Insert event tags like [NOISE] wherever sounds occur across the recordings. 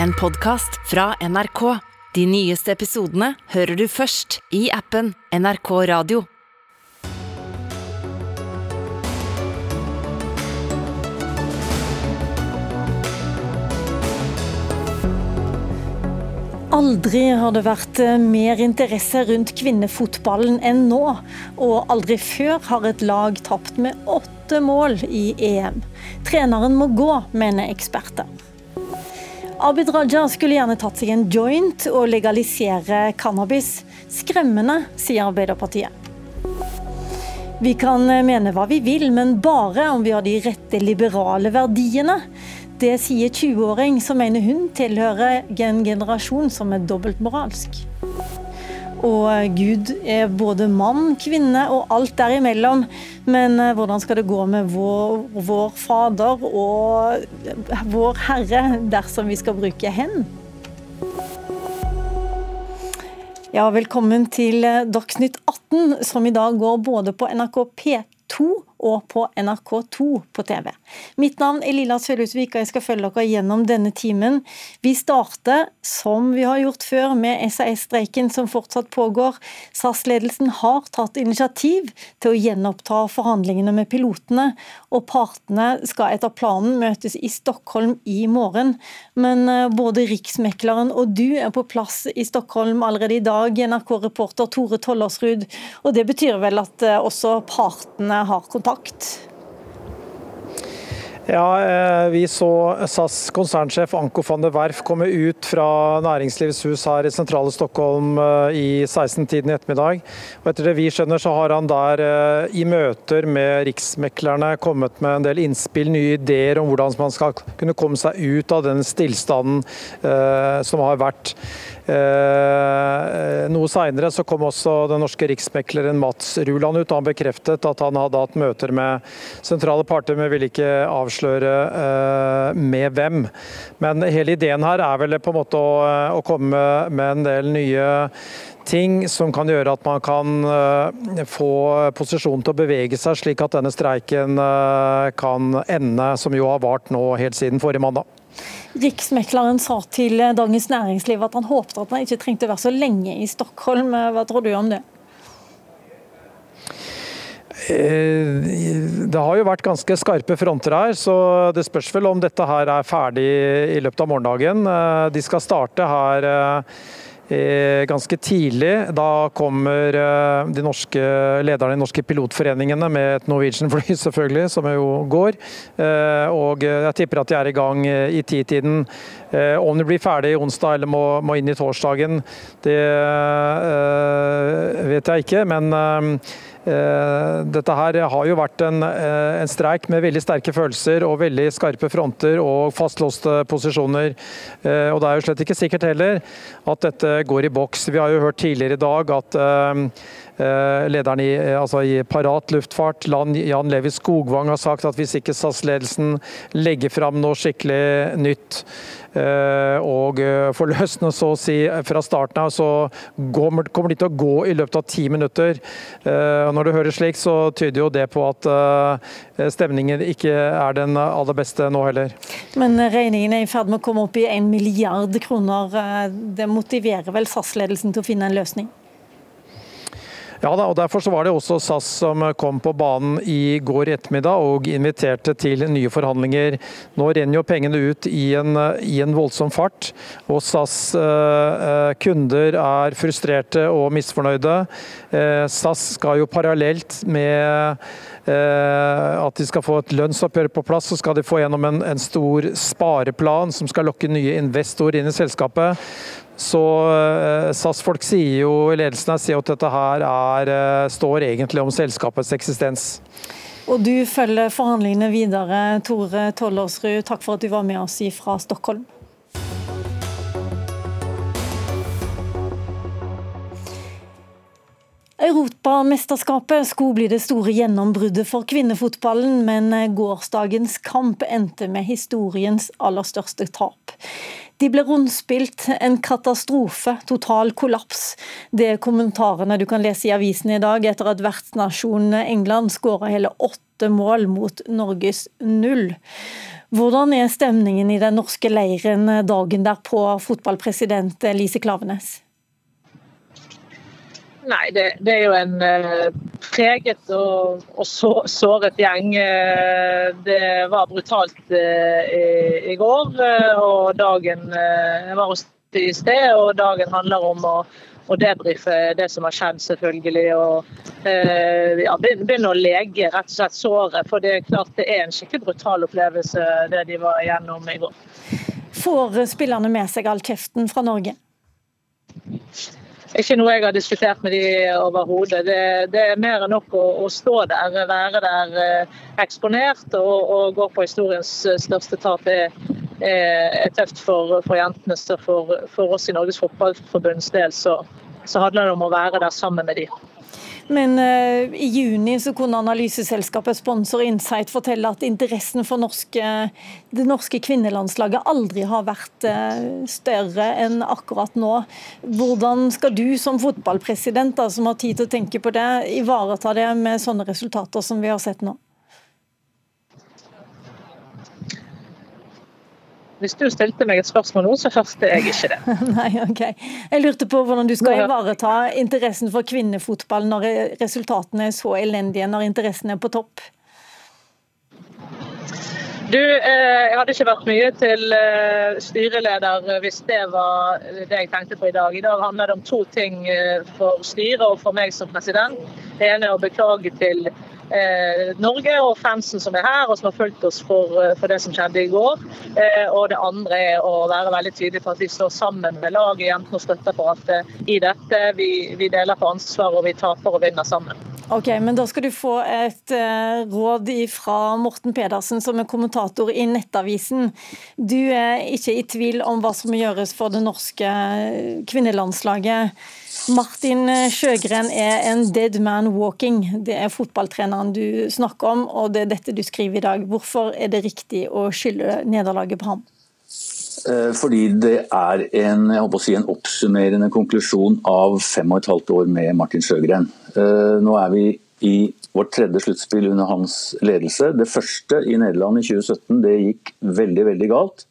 en podkast fra NRK. De nyeste episodene hører du først i appen NRK Radio. Aldri har det vært eh, mer interesse rundt kvinnefotballen enn nå. Og aldri før har et lag tapt med åtte mål i EM. Treneren må gå, mener eksperter. Abid Raja skulle gjerne tatt seg en joint og legalisere cannabis. Skremmende, sier Arbeiderpartiet. Vi kan mene hva vi vil, men bare om vi har de rette liberale verdiene. Det sier 20-åring som mener hun tilhører en generasjon som er dobbeltmoralsk. Og Gud er både mann, kvinne og alt derimellom. Men eh, hvordan skal det gå med vår, vår Fader og vår Herre dersom vi skal bruke hen? Ja, velkommen til Dagsnytt 18, som i dag går både på NRK P2 og på NRK2 på TV. Mitt navn er Lilla Sølhusvik, og jeg skal følge dere gjennom denne timen. Vi starter, som vi har gjort før, med SAS-streiken som fortsatt pågår. SAS-ledelsen har tatt initiativ til å gjenoppta forhandlingene med pilotene, og partene skal etter planen møtes i Stockholm i morgen. Men eh, både Riksmekleren og du er på plass i Stockholm allerede i dag, NRK-reporter Tore Tollersrud. Og det betyr vel at eh, også partene har kontakt? Kontakt? Ja, eh, Vi så SAS konsernsjef Anko van der Werf komme ut fra Næringslivets hus her i sentrale Stockholm eh, i 16-tiden i ettermiddag. Og etter det vi skjønner, så har han der eh, i møter med riksmeklerne kommet med en del innspill, nye ideer om hvordan man skal kunne komme seg ut av den stillstanden som har vært. Eh, noe seinere kom også den norske riksmekleren Mats Ruland ut. Han bekreftet at han hadde hatt møter med sentrale parter, men ville ikke avsløre eh, med hvem. Men hele ideen her er vel på en måte å, å komme med en del nye ting som kan gjøre at man kan få posisjonen til å bevege seg, slik at denne streiken kan ende, som jo har vart nå helt siden forrige mandag. Riksmekleren sa til Dagens Næringsliv at han håpet at han ikke trengte å være så lenge i Stockholm. Hva tror du om det? Eh, det har jo vært ganske skarpe fronter her, så det spørs vel om dette her er ferdig i løpet av morgendagen. Eh, de skal starte her eh, Eh, ganske tidlig. Da kommer eh, de norske lederne i de norske pilotforeningene med et Norwegian-fly, [LAUGHS] selvfølgelig, som jo går. Eh, og jeg tipper at de er i gang i titiden. Om de blir ferdig onsdag eller må, må inn i torsdagen, det vet jeg ikke. men Eh, dette her har jo vært en, eh, en, streik med veldig sterke følelser og veldig skarpe fronter og fastlåste posisjoner. Eh, og Det er jo slett ikke sikkert heller at dette går i boks. Vi har jo hørt tidligere i dag at lederen i, altså i Parat luftfart, Jan Levi Skogvang, har sagt at hvis ikke SAS-ledelsen legger fram noe skikkelig nytt Eh, og forløsende så å si fra starten av, så kommer de til å gå i løpet av ti minutter. Eh, når du hører slik, så tyder jo det på at stemningen ikke er den aller beste nå heller. Men regningen er i ferd med å komme opp i en milliard kroner. Det motiverer vel SAS-ledelsen til å finne en løsning? Ja da, og Derfor var det også SAS som kom på banen i går ettermiddag og inviterte til nye forhandlinger. Nå renner jo pengene ut i en, i en voldsom fart, og SAS eh, eh, kunder er frustrerte og misfornøyde. Eh, SAS skal jo parallelt med Eh, at de skal få et lønnsoppgjør på plass, så skal de få gjennom en, en stor spareplan som skal lokke nye investorer inn i selskapet. Så eh, SAS-folk sier jo, ledelsen sier at dette her er, eh, står egentlig om selskapets eksistens. Og du følger forhandlingene videre, Tore Tollersrud, Takk for at du var med oss fra Stockholm. Europamesterskapet skulle bli det store gjennombruddet for kvinnefotballen, men gårsdagens kamp endte med historiens aller største tap. De ble rundspilt, en katastrofe, total kollaps. Det er kommentarene du kan lese i avisen i dag etter at vertsnasjonen England skåra hele åtte mål mot Norges null. Hvordan er stemningen i den norske leiren dagen derpå, fotballpresident Lise Klavenes? Nei, det, det, er jo en uh, preget og, og så, såret gjeng. Uh, det var brutalt uh, i, i, går, og dagen Jeg var hos i sted, og dagen handler om å, og debrife det som har skjedd, selvfølgelig. Og ja, begynne å lege rett og slett såret. For det er klart det er en skikkelig brutal opplevelse, det de var igjennom i går. Får spillerne med seg all kjeften fra Norge? Ikke noe jeg har diskutert med de overhodet. Det, det, er mer enn nok å, å, stå der, være der eh, eksponert og, og, gå på historiens eh, største tap. Det er, er tøft for, for jentene. Så for, for, oss i Norges Fotballforbunds del så, så handler det om å være der sammen med de. Men uh, i juni så kunne analyseselskapet Sponsor Insight fortelle at interessen for norske, det norske kvinnelandslaget aldri har vært uh, større enn akkurat nå. Hvordan skal du som fotballpresident, da, som har tid til å tenke på det, ivareta det med sånne resultater som vi har sett nå? Hvis du stilte meg et spørsmål nå, så hørte jeg ikke det. [LAUGHS] Nei, ok. Jeg lurte på hvordan du skal ivareta interessen for kvinnefotball når resultatene er så elendige, når interessen er på topp? Du, eh, jeg hadde ikke vært mye til eh, styreleder hvis det var det jeg tenkte på i dag. I dag handler det om to ting eh, for styret og for meg som president. Det ene er å beklage til Norge og fansen som er her og som har fulgt oss for, eh, for det som skjedde i går. Eh, og det andre er å være veldig tydelig på at vi står sammen med laget, jentene og støtter for at i dette. Vi, vi deler på ansvar og vi taper og vinner sammen. Ok, men Da skal du få et råd fra Morten Pedersen, som er kommentator i Nettavisen. Du er ikke i tvil om hva som gjøres for det norske kvinnelandslaget. Martin Sjøgren er en dead man walking. Det er fotballtreneren du snakker om, og det er dette du skriver i dag. Hvorfor er det riktig å skylde nederlaget på ham? Eh, fordi det er en, si, en, oppsummerende konklusjon av fem og et halvt år med Martin Sjøgren. Eh, nå er vi i vårt tredje sluttspill under hans ledelse. Det første i Nederland i 2017 det gikk veldig, veldig galt.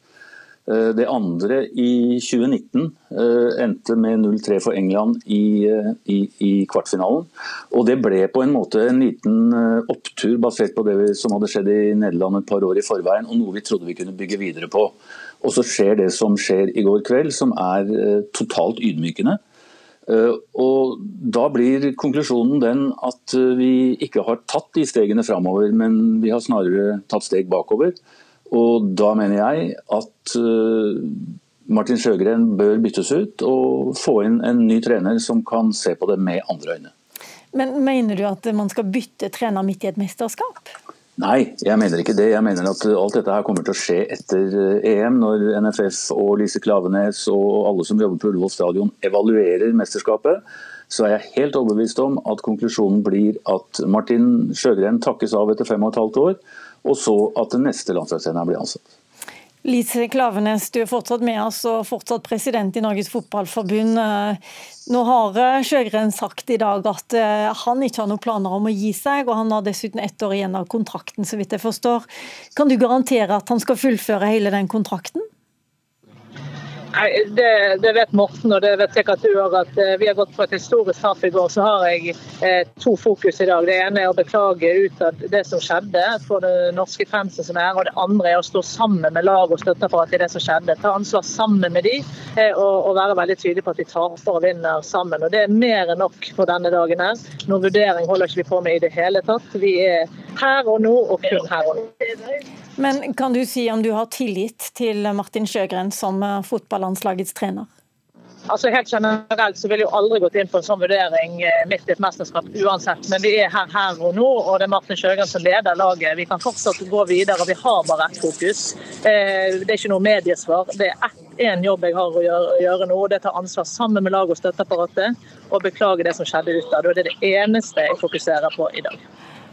Eh, det andre i 2019 eh, endte med 0-3 for England i, eh, i, i, kvartfinalen. Og Det ble på en måte en liten opptur basert på det som hadde skjedd i Nederland et par år i forveien, og noe vi trodde vi kunne bygge videre på. Og så skjer det som skjer i går kveld, som er totalt ydmykende. Og Da blir konklusjonen den at vi ikke har tatt de stegene framover, men vi har snarere tatt steg bakover. Og da mener jeg at eh, Martin Sjøgren bør byttes ut og få inn en ny trener som kan se på det med andre øyne. Men Mener du at man skal bytte trener midt i et mesterskap? Nei, jeg mener ikke det. Jeg mener at alt dette her kommer til å skje etter eh, EM, når NFF og Lise Klavenes og alle som jobber på Ullevål stadion evaluerer mesterskapet. Så er jeg helt overbevist om at konklusjonen blir at Martin Sjøgren takkes av etter fem og et halvt år og så at den neste landslagstreneren blir ansatt. Lise Klavenes, du er fortsatt med oss og fortsatt president i Norges Fotballforbund. Nå har eh, Sjøgren sagt i dag at eh, han ikke har noen planer om å gi seg, og han har dessuten ett år igjen av kontrakten, så vidt jeg forstår. Kan du garantere at han skal fullføre hele den kontrakten? Nei, det, det, vet Morten og det vet sikkert du òg, at eh, vi har gått på et historisk tap i går. Så har jeg eh, to fokus i dag. Det ene er å beklage ut av det som skjedde for det norske fansen som er. Og det andre er å stå sammen med lag og støtteapparat i det som skjedde. Ta ansvar sammen med de eh, og, og, være veldig tydelig på at de taper og vinner sammen. Og Det er mer enn nok for denne dagen her. Noen vurdering holder ikke vi på med i det hele tatt. Vi er her og nå og kun her og nå. Men kan du si om du har tillit til Martin Sjøgren som eh, fotballandslagets trener? Altså Helt generelt så vil jeg aldri gått inn på en sånn vurdering eh, midt i et mesterskap uansett. Men vi er her her og nå, og det er Martin Sjøgren som leder laget. Vi kan fortsatt gå videre, og vi har bare ett fokus. Eh, det er ikke noe mediesvar. Det er én jobb jeg har å gjøre, nå, og det er å ta ansvar sammen med laget og støtteapparatet og beklage det som skjedde utad. Det er det eneste jeg fokuserer på i dag.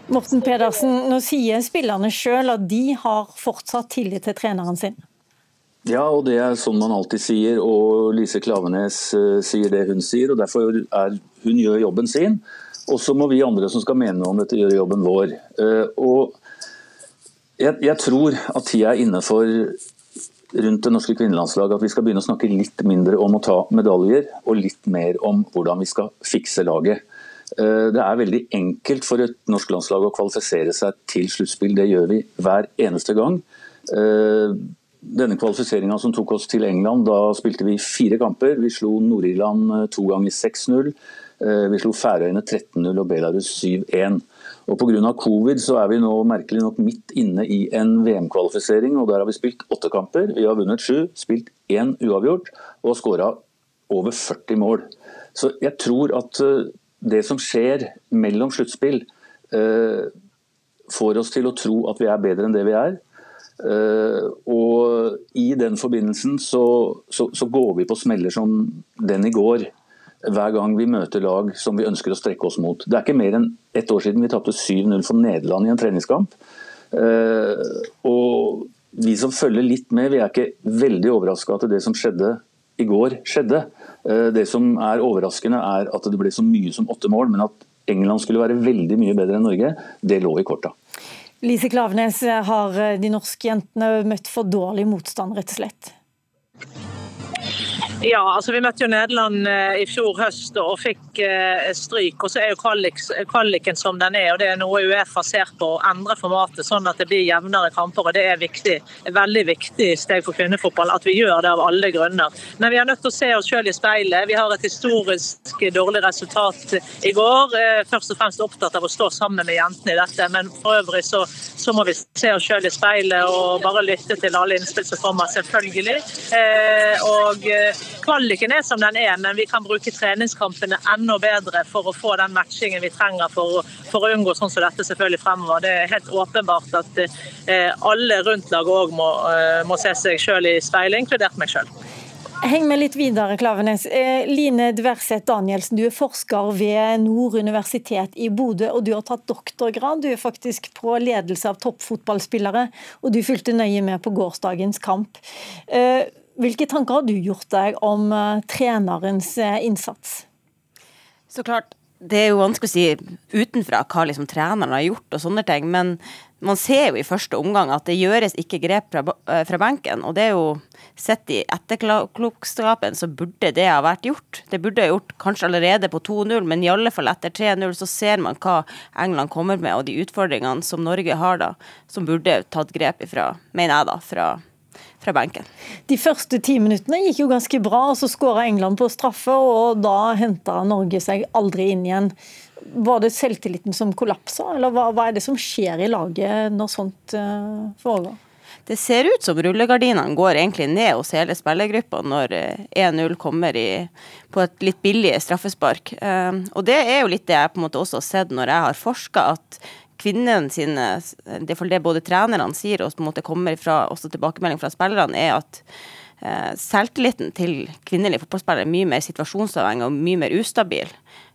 Morten Pedersen, nå sier spillerne sjøl at de har fortsatt tillit til treneren sin. Ja, og det er sånn man alltid sier. Og Lise Klavenes uh, sier det hun sier. og Derfor er hun gjør jobben sin. Og så må vi andre som skal mene noe om dette, gjøre jobben vår. Og jeg, jeg tror at tida er inne for rundt det norske kvinnelandslaget at vi skal begynne å snakke litt mindre om å ta medaljer, og litt mer om hvordan vi skal fikse laget. Eh, det er veldig enkelt for et norsk landslag å kvalifisere seg til sluttspill. Det gjør vi hver eneste gang. Eh, denne kvalifiseringa som tok oss til England, da spilte vi fire kamper. Vi slo Nord-Irland eh, to ganger 6-0. Vi slo Færøyene 13-0 og Belarus 7-1. Og Pga. covid så er vi nå merkelig nok midt inne i en VM-kvalifisering. og Der har vi spilt åtte kamper. Vi har vunnet sju, spilt én uavgjort og skåra over 40 mål. Så jeg tror at det som skjer mellom sluttspill, eh, får oss til å tro at vi er bedre enn det vi er. Eh, og i den forbindelsen så, så, så går vi på smeller som den i går hver gang vi møter lag som vi ønsker å strekke oss mot. Det er ikke mer enn ett år siden vi tapte 7-0 for Nederland i en treningskamp. Eh, og vi som følger litt med, vi er ikke veldig overraska at det som skjedde i går, skjedde. Eh, det som er overraskende, er at det ble så mye som åtte mål. Men at England skulle være veldig mye bedre enn Norge, det lå i korta. Lise Klavenes, har de norske jentene møtt for dårlig motstand, rett og slett? Ja, altså vi møtte jo Nederland eh, i fjor høst og fikk eh, stryk. og så er jo kvaliken som den er, og det er noe Uefa ser på å endre formatet sånn at det blir jevnere kamper. og Det er viktig, et veldig viktig steg for kvinnefotball at vi gjør det av alle grunner. Men vi er nødt til å se oss selv i speilet. Vi har et historisk dårlig resultat i går. Eh, først og fremst opptatt av å stå sammen med jentene i dette, men for øvrig så, så må vi se oss selv i speilet og bare lytte til alle innspill som kommer, selvfølgelig. Og Kvaliken er som den er, men vi kan bruke treningskampene enda bedre for å få den matchingen vi trenger for, for å unngå sånn som dette selvfølgelig fremover. Det er helt åpenbart at eh, alle rundt laget òg må, eh, må, se seg sjøl i speilet, inkludert meg sjøl. Heng med litt videre, Klavenes. Eh, Line Dverseth Danielsen, du er forsker ved Nord universitet i Bodø, og du har tatt doktorgrad. Du er faktisk på ledelse av toppfotballspillere, og du fulgte nøye med på gårsdagens kamp. Hvilke tanker har du gjort deg om uh, trenerens innsats? Så klart, det er jo vanskelig å si utenfra hva liksom treneren har gjort og sånne ting, men man ser jo i første omgang at det gjøres ikke grep fra, uh, fra benken. Og det er jo sett i etterklokskapen så burde det ha vært gjort. Det burde ha gjort kanskje allerede på 2-0, men i alle fall etter 3-0 så ser man hva England kommer med og de utfordringene som Norge har da, som burde tatt grep ifra, mener jeg da, fra fra benken. De første ti minuttene gikk jo ganske bra, og så skåra England på straffe, og da henta Norge seg aldri inn igjen. Var det selvtilliten som kollapsa, eller hva, hva, er det som skjer i laget når sånt uh, foregår? Det ser ut som rullegardinene går egentlig ned hos hele spillergruppa når 1-0 eh, kommer i, på et litt billig straffespark. Uh, og det er jo litt det jeg på en måte også har sett når jeg har forska, at kvinnene sine Det er det både trenerne sier og på en måte kommer fra også tilbakemelding fra spillerne, er at eh, selvtilliten til kvinnelige fotballspillere er mye mer situasjonsavhengig og mye mer ustabil.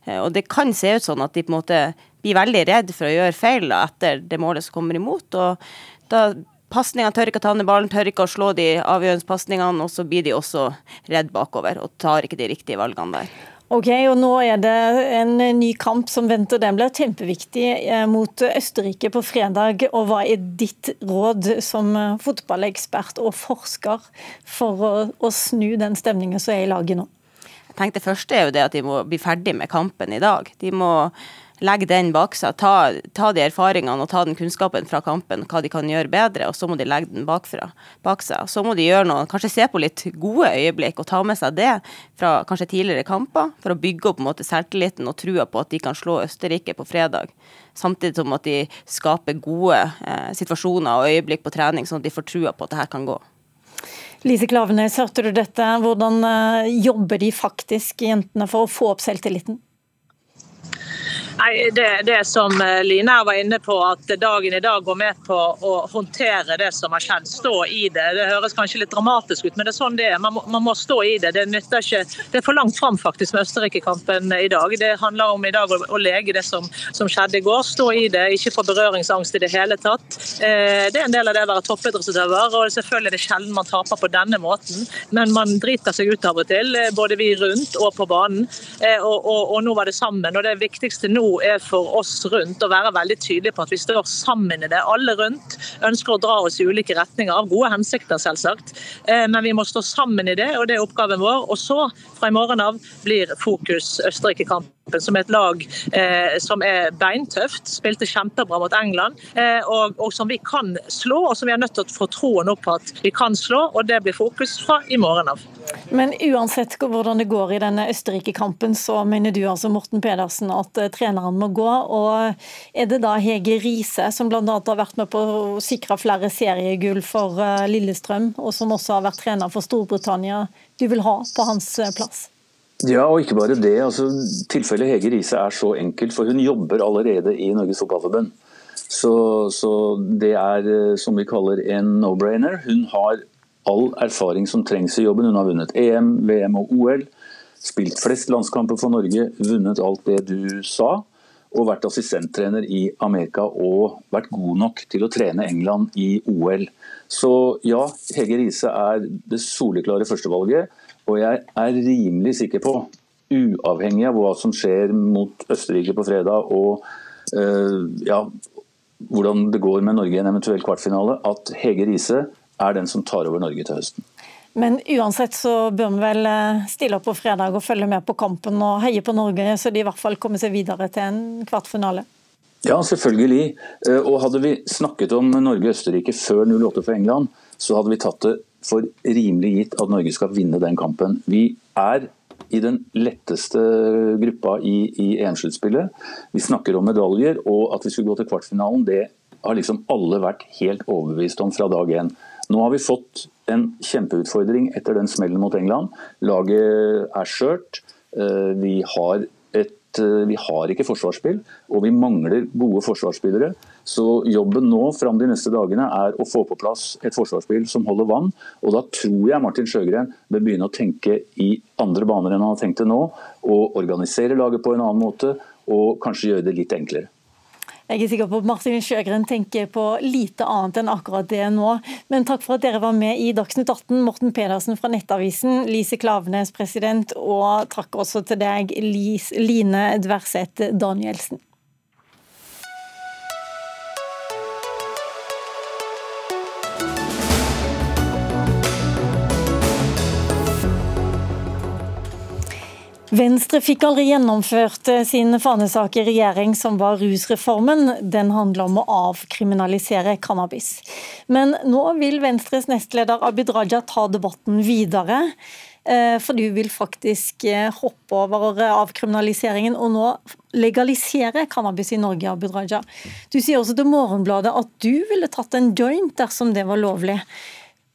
Eh, og det kan se ut sånn at de på en måte blir veldig redd for å gjøre feil da, etter det målet som kommer imot. og da Pasningene tør ikke å ta ned ballen, tør ikke å slå de avgjørende pasningene, og så blir de også redd bakover og tar ikke de riktige valgene der. Ok, og Nå er det en ny kamp som venter. Den blir kjempeviktig eh, mot Østerrike på fredag. og Hva er ditt råd som fotballekspert og forsker for å, å snu den stemningen som er i laget nå? Jeg tenkte første er jo det at de må bli ferdig med kampen i dag. De må legge den bak seg. Ta, ta, de erfaringene og ta den kunnskapen fra kampen, hva de kan gjøre bedre, og så må de legge den bakfra, bak seg. Så må de gjøre noe, kanskje se på litt gode øyeblikk og ta med seg det fra kanskje tidligere kamper, for å bygge opp på en måte selvtilliten og trua på at de kan slå Østerrike på fredag. Samtidig som at de skaper gode eh, situasjoner og øyeblikk på trening, sånn at de får trua på at det her kan gå. Lise Klavenes, hørte du dette? Hvordan eh, jobber de faktisk, jentene, for å få opp selvtilliten? Nei, det, det som eh, Line var inne på, at dagen i dag går med på å håndtere det som har skjedd. Stå i det. Det høres kanskje litt dramatisk ut, men det er sånn det er. Man må, man må stå i det. Det ikke Det er for langt fram faktisk med Østerrike-kampen i dag. Det handler om i dag å, å lege det som, som, skjedde i går. Stå i det, ikke få berøringsangst i det hele tatt. Eh, det er en del av det å være toppidrettsutøver, og selvfølgelig er det sjelden man taper på denne måten, men man driter seg ut av og til, eh, både vi rundt og på banen. Eh, og, og, og nå var det sammen. og Det viktigste nå er for oss rundt å være veldig tydelige på at vi står sammen i det. Alle rundt ønsker å dra oss i ulike retninger, av gode hensikter selvsagt. Eh, men vi må stå sammen i det, og det er oppgaven vår. Og så, fra i morgen av, blir fokus Østerrike-kampen som er et lag eh, som er beintøft. Spilte kjempebra mot England, eh, og, og, som vi kan slå, og som vi er nødt til å få troen opp på at vi kan slå. og Det blir fokus fra i morgen av. Men uansett hvordan det går i denne Østerrike-kampen, så mener du altså Morten Pedersen at uh, treneren må gå. og Er det da Hege Riise, som bl.a. har vært med på å sikre flere seriegull for uh, Lillestrøm, og som også har vært trener for Storbritannia, du vil ha på hans uh, plass? Ja, og ikke bare det. altså Tilfellet Hege Riise er så enkelt, for hun jobber allerede i Norges Fotballforbund. Så, så, det er som vi kaller en no-brainer. Hun har all erfaring som trengs i jobben. Hun har vunnet EM, VM og OL. Spilt flest landskamper for Norge, vunnet alt det du sa. Og vært assistenttrener i Amerika og vært god nok til å trene England i OL. Så ja, Hege Riise er det soleklare førstevalget. Og jeg er rimelig sikker på, uavhengig av hva som skjer mot Østerrike på fredag og uh, ja, hvordan det går med Norge i en eventuell kvartfinale, at Hege Riise er den som tar over Norge til høsten. Men uansett så bør vi vel eh, stille opp på fredag og følge med på kampen og heie på Norge, så de i hvert fall kommer seg videre til en kvartfinale? Ja, selvfølgelig. Eh, og hadde vi snakket om Norge-Østerrike før 08 for England, så hadde vi tatt det for rimelig gitt at Norge skal vinne den kampen. Vi er i den letteste gruppa i, i EM-sluttspillet. Vi snakker om medaljer, og at vi skulle gå til kvartfinalen, det har liksom alle vært helt overbevist om fra dag én. Nå har vi fått en kjempeutfordring etter den smellen mot England. Laget er skjørt. Eh, vi har, et, eh, vi har ikke forsvarsspill, og vi mangler gode forsvarsspillere. Så jobben nå fram de neste dagene er å få på plass et forsvarsspill som holder vann. Og da tror jeg Martin Sjøgren bør begynne å tenke i andre baner enn han har tenkt det nå. Og organisere laget på en annen måte, og kanskje gjøre det litt enklere. Jeg er sikker på at Martin Sjøgren tenker på lite annet enn akkurat det nå. Men takk for at dere var med i Dagsnytt 18, Morten Pedersen fra Nettavisen, Lise Klavenes, president, og takk også til deg, Line Dverseth Danielsen. Venstre fikk aldri gjennomført eh, sin fanesak i regjering, som var rusreformen. Den handler om å avkriminalisere cannabis. Men nå vil Venstres nestleder Abid Raja ta debatten videre. Eh, for du vil faktisk eh, hoppe over avkriminaliseringen og nå legalisere cannabis i Norge, Abid Raja. Du sier også til Morgenbladet at du ville tatt en joint dersom det var lovlig.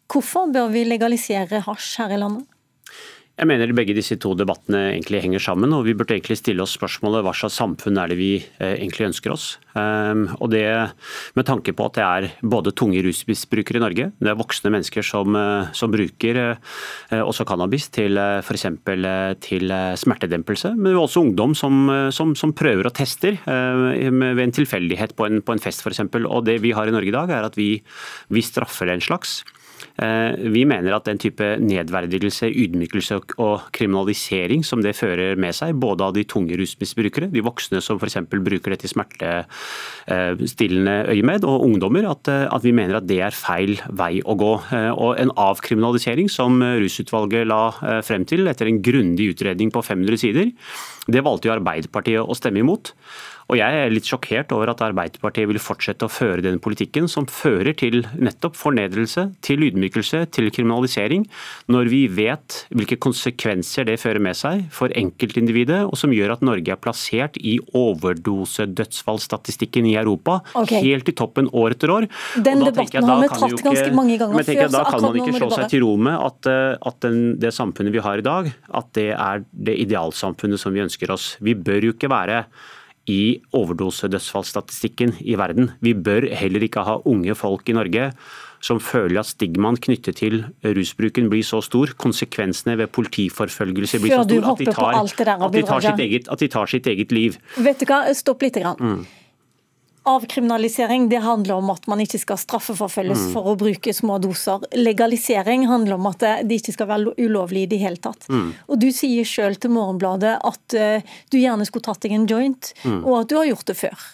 Hvorfor bør vi legalisere hasj her i landet? Jeg mener begge disse to debattene egentlig henger sammen, og vi burde egentlig stille oss spørsmålet hva slags samfunn er det vi eh, egentlig ønsker oss. Ehm, og det med tanke på at det er både tunge rusmisbrukere i Norge, det er voksne mennesker som, eh, som bruker eh, også cannabis til f.eks. til smertedempelse, men også ungdom som, som, som prøver og tester ved en tilfeldighet på en, på en fest f.eks. Og det vi har i Norge i dag, er at vi, vi straffer en slags. Eh, vi mener at den type nedverdigelse, ydmykelse og kriminalisering som det fører med seg, både av de tunge rusmisbrukere, de voksne som f.eks. bruker det til smertestillende øyemed, og ungdommer, at, eh, at, vi mener at det er feil vei å gå. Eh, og En avkriminalisering som rusutvalget la frem til etter en grundig utredning på 500 sider, det valgte jo Arbeiderpartiet å stemme imot. Og Jeg er litt sjokkert over at Arbeiderpartiet vil fortsette å føre den politikken som fører til nettopp fornedrelse, til ydmykelse, til kriminalisering, når vi vet hvilke konsekvenser det fører med seg for enkeltindividet, og som gjør at Norge er plassert i overdosedødsfallsstatistikken i Europa, okay. helt i toppen år etter år. Den debatten har vi tatt ganske mange ganger før. Da kan man ikke slå seg til ro med at, eh, at den, det samfunnet vi har i dag, at det er det idealsamfunnet som vi ønsker oss. Vi bør jo ikke være i overdosedødsfallsstatistikken i verden. Vi bør heller ikke ha unge folk i Norge som føler at stigmaen knyttet til rusbruken blir så stor, konsekvensene ved politiforfølgelse blir så stor at de, tar, at, de tar eget, at de, tar, sitt eget, liv. Vet du hva, stopp litt. Grann. Mm. Avkriminalisering det handler om at man ikke skal straffeforfølges mm. for å bruke små doser. Legalisering handler om at det ikke skal være ulovlig i det hele tatt. Mm. Og Du sier selv til Morgenbladet at uh, du gjerne skulle tatt deg en joint, mm. og at du har gjort det før.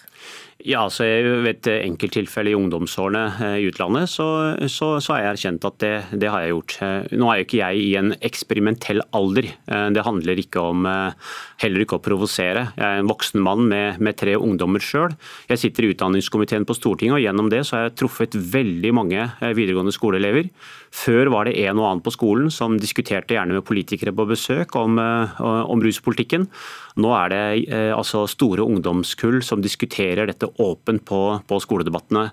Ja, så Ved et enkelttilfeller i ungdomsårene eh, i utlandet, så, så, så har jeg erkjent at det, det, har jeg gjort. Eh, nå er jo ikke jeg i en eksperimentell alder. Eh, det handler ikke om heller ikke å provosere. Jeg er en voksen mann med, med tre ungdommer sjøl. Jeg sitter i utdanningskomiteen på Stortinget, og gjennom det så har jeg truffet veldig mange videregående skoleelever. Før var det en og annen på skolen som diskuterte gjerne med politikere på besøk om, om ruspolitikken. Nå er det eh, altså store ungdomskull som diskuterer dette åpent på, på skoledebattene.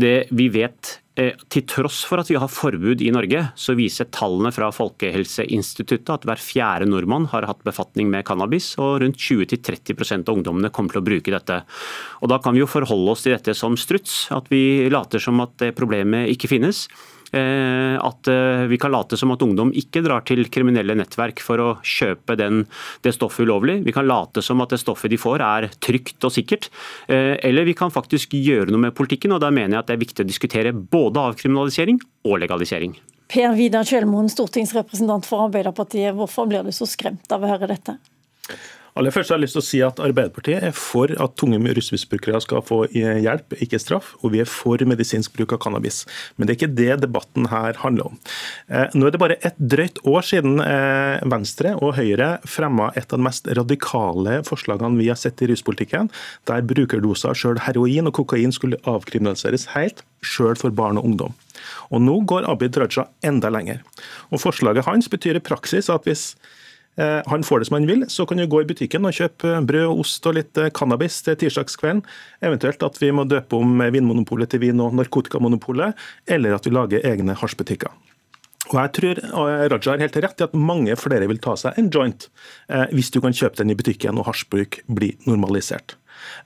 Det vi vet eh, til tross for at vi har forbud i Norge, så viser tallene fra Folkehelseinstituttet at hver fjerde nordmann har hatt befatning med cannabis, og rundt 20-30 av ungdommene kommer til å bruke dette. Og Da kan vi jo forholde oss til dette som struts, at vi later som at problemet ikke finnes. Eh, at eh, vi kan late som at ungdom ikke drar til kriminelle nettverk for å kjøpe den, det stoffet ulovlig. Vi kan late som at det stoffet de får er trygt og sikkert. Eh, eller vi kan faktisk gjøre noe med politikken, og da mener jeg at det er viktig å diskutere både avkriminalisering og legalisering. Per Vidar Kjølmoen, stortingsrepresentant for Arbeiderpartiet. Hvorfor blir du så skremt av å høre dette? Aller først har jeg lyst til å si at Arbeiderpartiet er for at tunge rusmisbrukere skal få hjelp, ikke straff. Og vi er for medisinsk bruk av cannabis. Men det er ikke det debatten her handler om. Eh, nå er det bare et drøyt år siden eh, Venstre og Høyre fremma et av de mest radikale forslagene vi har sett i ruspolitikken, der brukerdoser, sjøl heroin og kokain, skulle avkriminaliseres helt, sjøl for barn og ungdom. Og Nå går Abid Raja enda lenger. Og Forslaget hans betyr i praksis at hvis Eh, han får det som han vil, så kan du gå i butikken og kjøpe brød, ost og litt eh, cannabis til tirsdagskvelden. Eventuelt at vi må døpe om Vinmonopolet til Vin- og Narkotikamonopolet, eller at vi lager egne hasjbutikker. Og jeg tror Raja har helt rett i at mange flere vil ta seg en joint eh, hvis du kan kjøpe den i butikken og hasjbruk blir normalisert.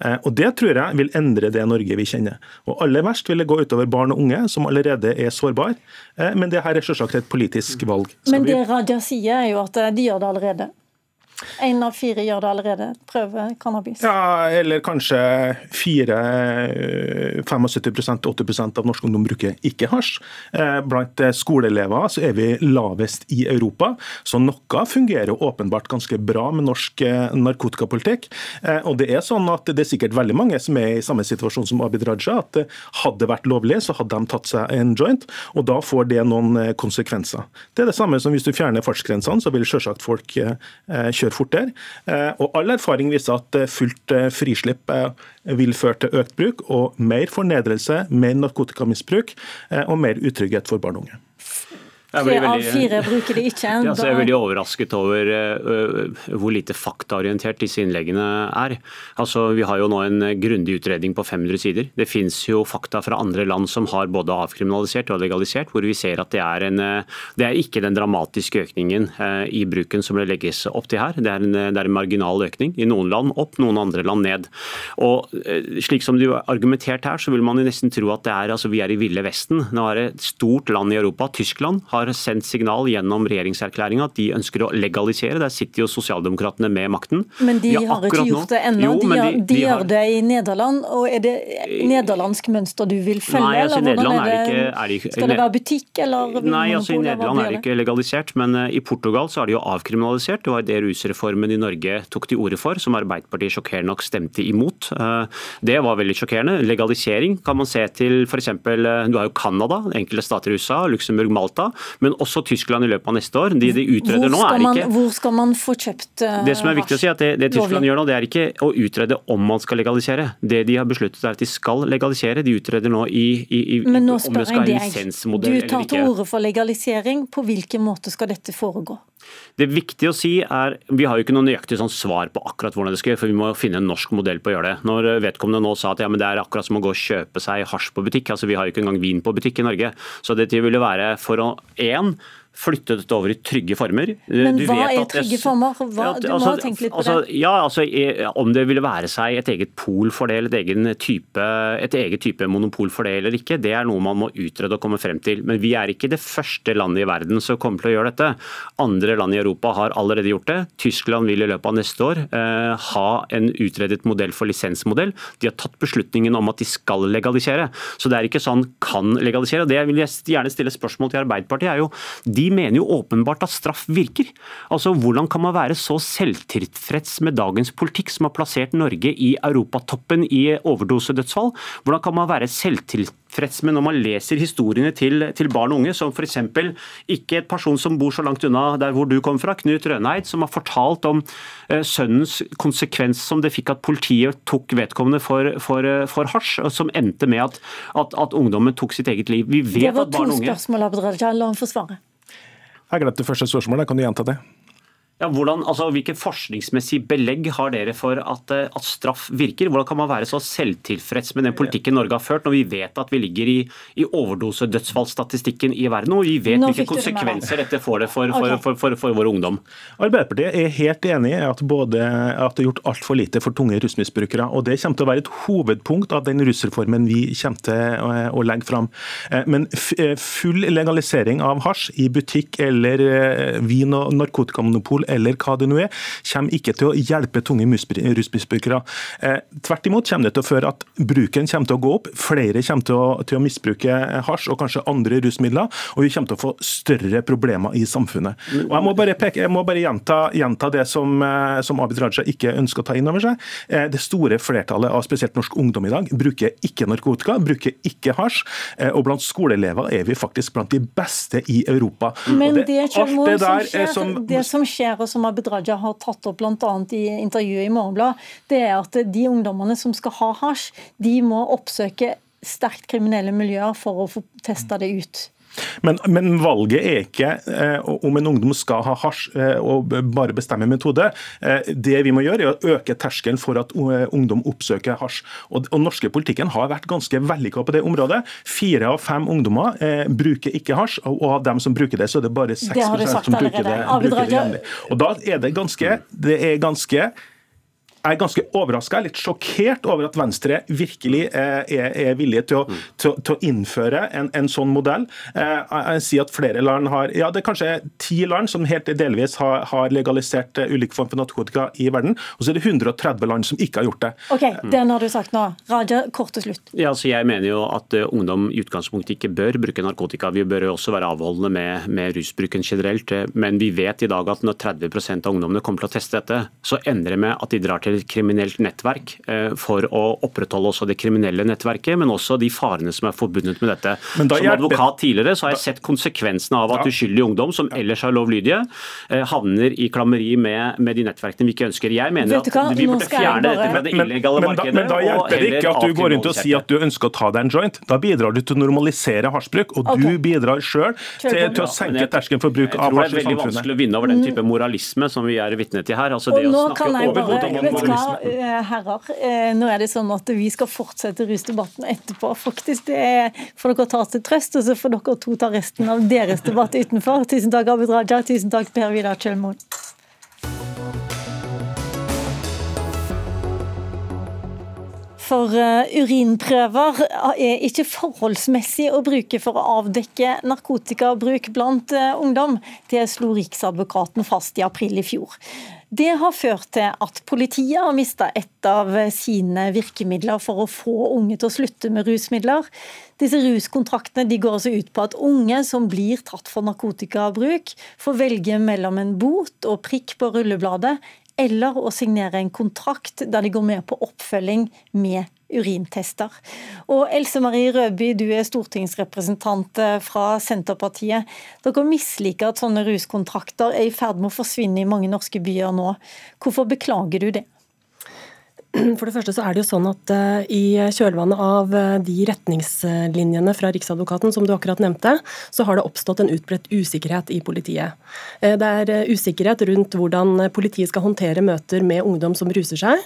Eh, og Det tror jeg vil endre det Norge vi kjenner. Og Aller verst vil det gå utover barn og unge, som allerede er sårbare. Eh, men det her er selvsagt et politisk valg. Men det Raja sier, er jo at de gjør det allerede. Én av fire gjør det allerede, prøver cannabis. Ja, Eller kanskje fire, 75-80% av norsk ungdom bruker ikke hasj. Eh, blant skoleelever så er vi lavest i Europa, så noe fungerer åpenbart ganske bra med norsk eh, narkotikapolitikk. Eh, og Det er sånn at det er sikkert veldig mange som er i samme situasjon som Abid Raja, at hadde det vært lovlig, så hadde de tatt seg en joint, og da får det noen konsekvenser. Det er det samme som hvis du fjerner fartsgrensene, så vil selvsagt folk kjøre fortere. Eh, og all erfaring viser at eh, fullt eh, frislipp vil føre til økt bruk og mer fornedrelse, mer narkotikamisbruk og mer utrygghet for barn og unge. Tre av fire bruker det ikke. [LAUGHS] Ja, jeg er veldig overrasket over uh, hvor lite faktaorientert disse innleggene er. Altså, Vi har jo nå en grundig utredning på 500 sider. Det finnes jo fakta fra andre land som har både avkriminalisert og legalisert, hvor vi ser at det er, en, det er ikke den dramatiske økningen i bruken som det legges opp til her. Det er, en, det er en marginal økning. I noen land opp, noen andre land ned. Og Slik som det er argumentert her, så vil man jo nesten tro at det er, altså, vi er i ville Vesten. Nå er det et stort land i Europa, Tyskland, har har sendt signal gjennom regjeringserklæringa at de ønsker å legalisere. Der sitter jo sosialdemokratene med makten. Men de har, har ikke gjort det ennå. De, de, de, de, gjør det i Nederland. og Er det nederlandsk mønster du vil følge? Nei, altså, eller hvordan er det, er ikke, det skal det være butikk eller Nei, altså i Nederland er det ikke legalisert, men uh, i Portugal så er det jo avkriminalisert. Det var det rusreformen i Norge tok til orde for, som Arbeiderpartiet sjokkerende nok stemte imot. Uh, det var veldig sjokkerende. Legalisering kan man se til f.eks. Eh, du har jo Canada, enkelte stater i USA, Luxembourg, Malta men også Tyskland i løpet av neste år. De de utreder nå er ikke Hvor skal man få kjøpt uh, Det som er viktig å si, at det, det Tyskland gjør nå, det er ikke å utrede om man skal legalisere. Det de har besluttet er at de skal legalisere. De utreder nå i, i, i Men nå spør jeg deg. Du tar til orde for legalisering. På hvilken måte skal dette foregå? Det viktige å si er, Vi har jo ikke noe nøyaktig sånn svar på akkurat hvordan det skal gjøre, for vi må finne en norsk modell på å gjøre det. Når vedkommende nå sa at ja, det er akkurat som å gå og kjøpe seg hasj på butikk, altså vi har jo ikke engang vin på butikk i Norge. Så dette ville være for å én flytte dette over i trygge former. Men du hva er trygge former? Hva, du må altså, tenke litt på altså, det. Ja, altså Om det ville være seg et eget pol for det, eller et, type, et eget type monopol for det eller ikke, det er noe man må utrede og komme frem til. Men vi er ikke det første landet i verden som kommer til å gjøre dette. Andre land i Europa har allerede gjort det. Tyskland vil i løpet av neste år eh, ha en utredet modell for lisensmodell. De har tatt beslutningen om at de skal legalisere. Så det er ikke sånn kan legalisere. og Det vil jeg gjerne stille spørsmål til Arbeiderpartiet. er jo, De mener jo åpenbart at straff virker. Altså, Hvordan kan man være så selvtilfreds med dagens politikk, som har plassert Norge i europatoppen i overdosedødsfall? Hvordan kan man være selvtilfreds med når man leser historiene til, til barn og unge, som f.eks. ikke et person som bor så langt unna der hvor du kom fra, Knut Røneid, som har fortalt om uh, sønnens konsekvens som det fikk at politiet tok vedkommende for, for, for hasj, som endte med at, at, at, ungdommen tok sitt eget liv. Vi vet at barn og unge det var to spørsmål, Abid Raja. La ham få svare. Jeg glemte første spørsmålet, kan du gjenta det? Ja, hvordan, altså, Hvilke forskningsmessige belegg har dere for at, eh, at, straff virker? Hvordan kan man være så selvtilfreds med den politikken Norge har ført, når vi vet at vi ligger i, i overdosedødsfallsstatistikken i verden, og vi vet Nå hvilke konsekvenser dette får det for, for, for, for, for vår ungdom? Arbeiderpartiet er helt enig i at, både, at det er gjort altfor lite for tunge rusmisbrukere. og Det kommer til å være et hovedpunkt av den rusreformen vi kommer til å, å legge fram. Eh, men eh, full legalisering av hasj i butikk eller vin- og narkotikamonopol eller hva det nå er, kommer ikke til å hjelpe tunge rusmisbrukere. Eh, tvert imot kommer det til å føre at bruken kommer til å gå opp, flere kommer til å, til å misbruke hasj og kanskje andre rusmidler, og vi kommer til å få større problemer i samfunnet. Og Jeg må bare, peke, jeg må bare gjenta, gjenta, det som, eh, som Abid Raja ikke ønsker å ta inn over seg. Eh, det store flertallet av spesielt norsk ungdom i dag bruker ikke narkotika, bruker ikke hasj, og blant skoleelever er vi faktisk blant de beste i Europa. Men det, det, som, skjer, som, det som skjer og som Abid Raja har tatt opp bl.a. i intervjuet i Morgenbladet, det er at de ungdommene som skal ha hasj, de må oppsøke sterkt kriminelle miljøer for å få testa det ut. Men, men, valget er ikke eh, om en ungdom skal ha hasj eh, og bare bestemme metode. Eh, det vi må gjøre, er å øke terskelen for at uh, ungdom oppsøker hasj. Og, og norske politikken har vært ganske vellykka på det området. Fire av fem ungdommer eh, bruker ikke hasj, og, og av dem som bruker det, så er det bare 6 det som bruker det, bruker det. Og da er det ganske, det er ganske jeg er ganske overraska, litt sjokkert over at Venstre virkelig eh, er, er villige til å, til, til å innføre en, en, sånn modell. Eh, jeg sier at flere land har Ja, det er kanskje ti land som helt delvis har, har legalisert eh, ulike former for narkotika i verden, og så er det 130 land som ikke har gjort det. Ok, Den har du sagt nå. Raja, kort til slutt. Ja, så jeg mener jo at ungdom i utgangspunktet ikke bør bruke narkotika. Vi bør jo også være avholdende med, med rusbruken generelt. Men vi vet i dag at når 30 av ungdommene kommer til å teste dette, så ender det med at de drar til et kriminelt nettverk eh, for å opprettholde også det kriminelle nettverket, men også de farene som er forbundet med dette. Som advokat tidligere så har jeg sett konsekvensene av at uskyldig ungdom som ellers er lovlydige, eh, havner i klammeri med, med de nettverkene vi ikke ønsker. Jeg mener at vi burde fjerne dette fra det illegale markedet. Men, da hjelper det ikke at du går rundt og sier at du ønsker å ta deg en joint. Da bidrar du til å normalisere hasjbruk, og du bidrar sjøl til, til, å senke terskelen for bruk av hasj i samfunnet. Jeg tror det er veldig vanskelig å vinne over den type moralisme som vi er vitne til her. Altså det å snakke over Eh, herrer. Eh, nå er det sånn at vi skal fortsette rusdebatten etterpå. Faktisk, det får dere ta til trøst, og så får dere to ta resten av deres debatt utenfor. Tusen takk, Abid Raja. Tusen takk, Per Vidar Kjølmoen. For uh, urinprøver er ikke forholdsmessig å bruke for å avdekke narkotikabruk blant ungdom. Det slo Riksadvokaten fast i april i fjor. Det har ført til at politiet har mista et av sine virkemidler for å få unge til å slutte med rusmidler. Disse ruskontraktene de går altså ut på at unge som blir tatt for narkotikabruk, får velge mellom en bot og prikk på rullebladet eller å signere en kontrakt der de går med på oppfølging med urintester. Og Else Marie Rødby, du er stortingsrepresentant eh, fra Senterpartiet. Dere misliker at sånne ruskontrakter er i ferd med å forsvinne i mange norske byer nå. Hvorfor beklager du det? [CLEARS THROAT] For det første så er det jo sånn at uh, I kjølvannet av uh, de retningslinjene fra Riksadvokaten som du akkurat nevnte, så har det oppstått en utbredt usikkerhet i politiet. Uh, det er usikkerhet rundt hvordan politiet skal håndtere møter med ungdom som ruser seg.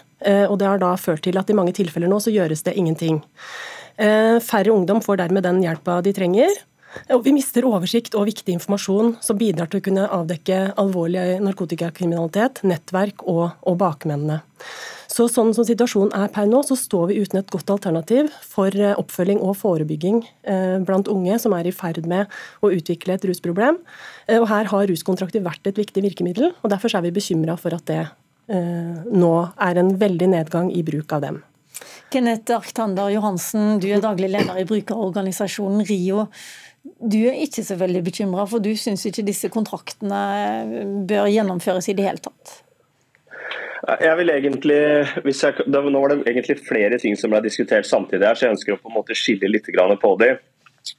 og Det har da ført til at i mange tilfeller nå så gjøres det ingenting. Færre ungdom får dermed den hjelpa de trenger. Og vi mister oversikt og viktig informasjon som bidrar til å kunne avdekke alvorlig narkotikakriminalitet, nettverk og, og bakmennene. Så sånn som situasjonen er per nå, så står vi uten et godt alternativ for eh, oppfølging og forebygging eh, blant unge som er i ferd med å utvikle et rusproblem. Eh, og Her har ruskontrakter vært et viktig virkemiddel, og derfor er vi bekymra for at det nå er en veldig nedgang i bruk av dem. Kenneth Arktander Johansen, du er daglig leder i brukerorganisasjonen RIO. Du er ikke så veldig bekymra, for du syns ikke disse kontraktene bør gjennomføres i det hele tatt? Jeg vil egentlig, jeg, Nå var det egentlig flere ting som ble diskutert samtidig, her, så jeg ønsker å på en måte skille litt på dem.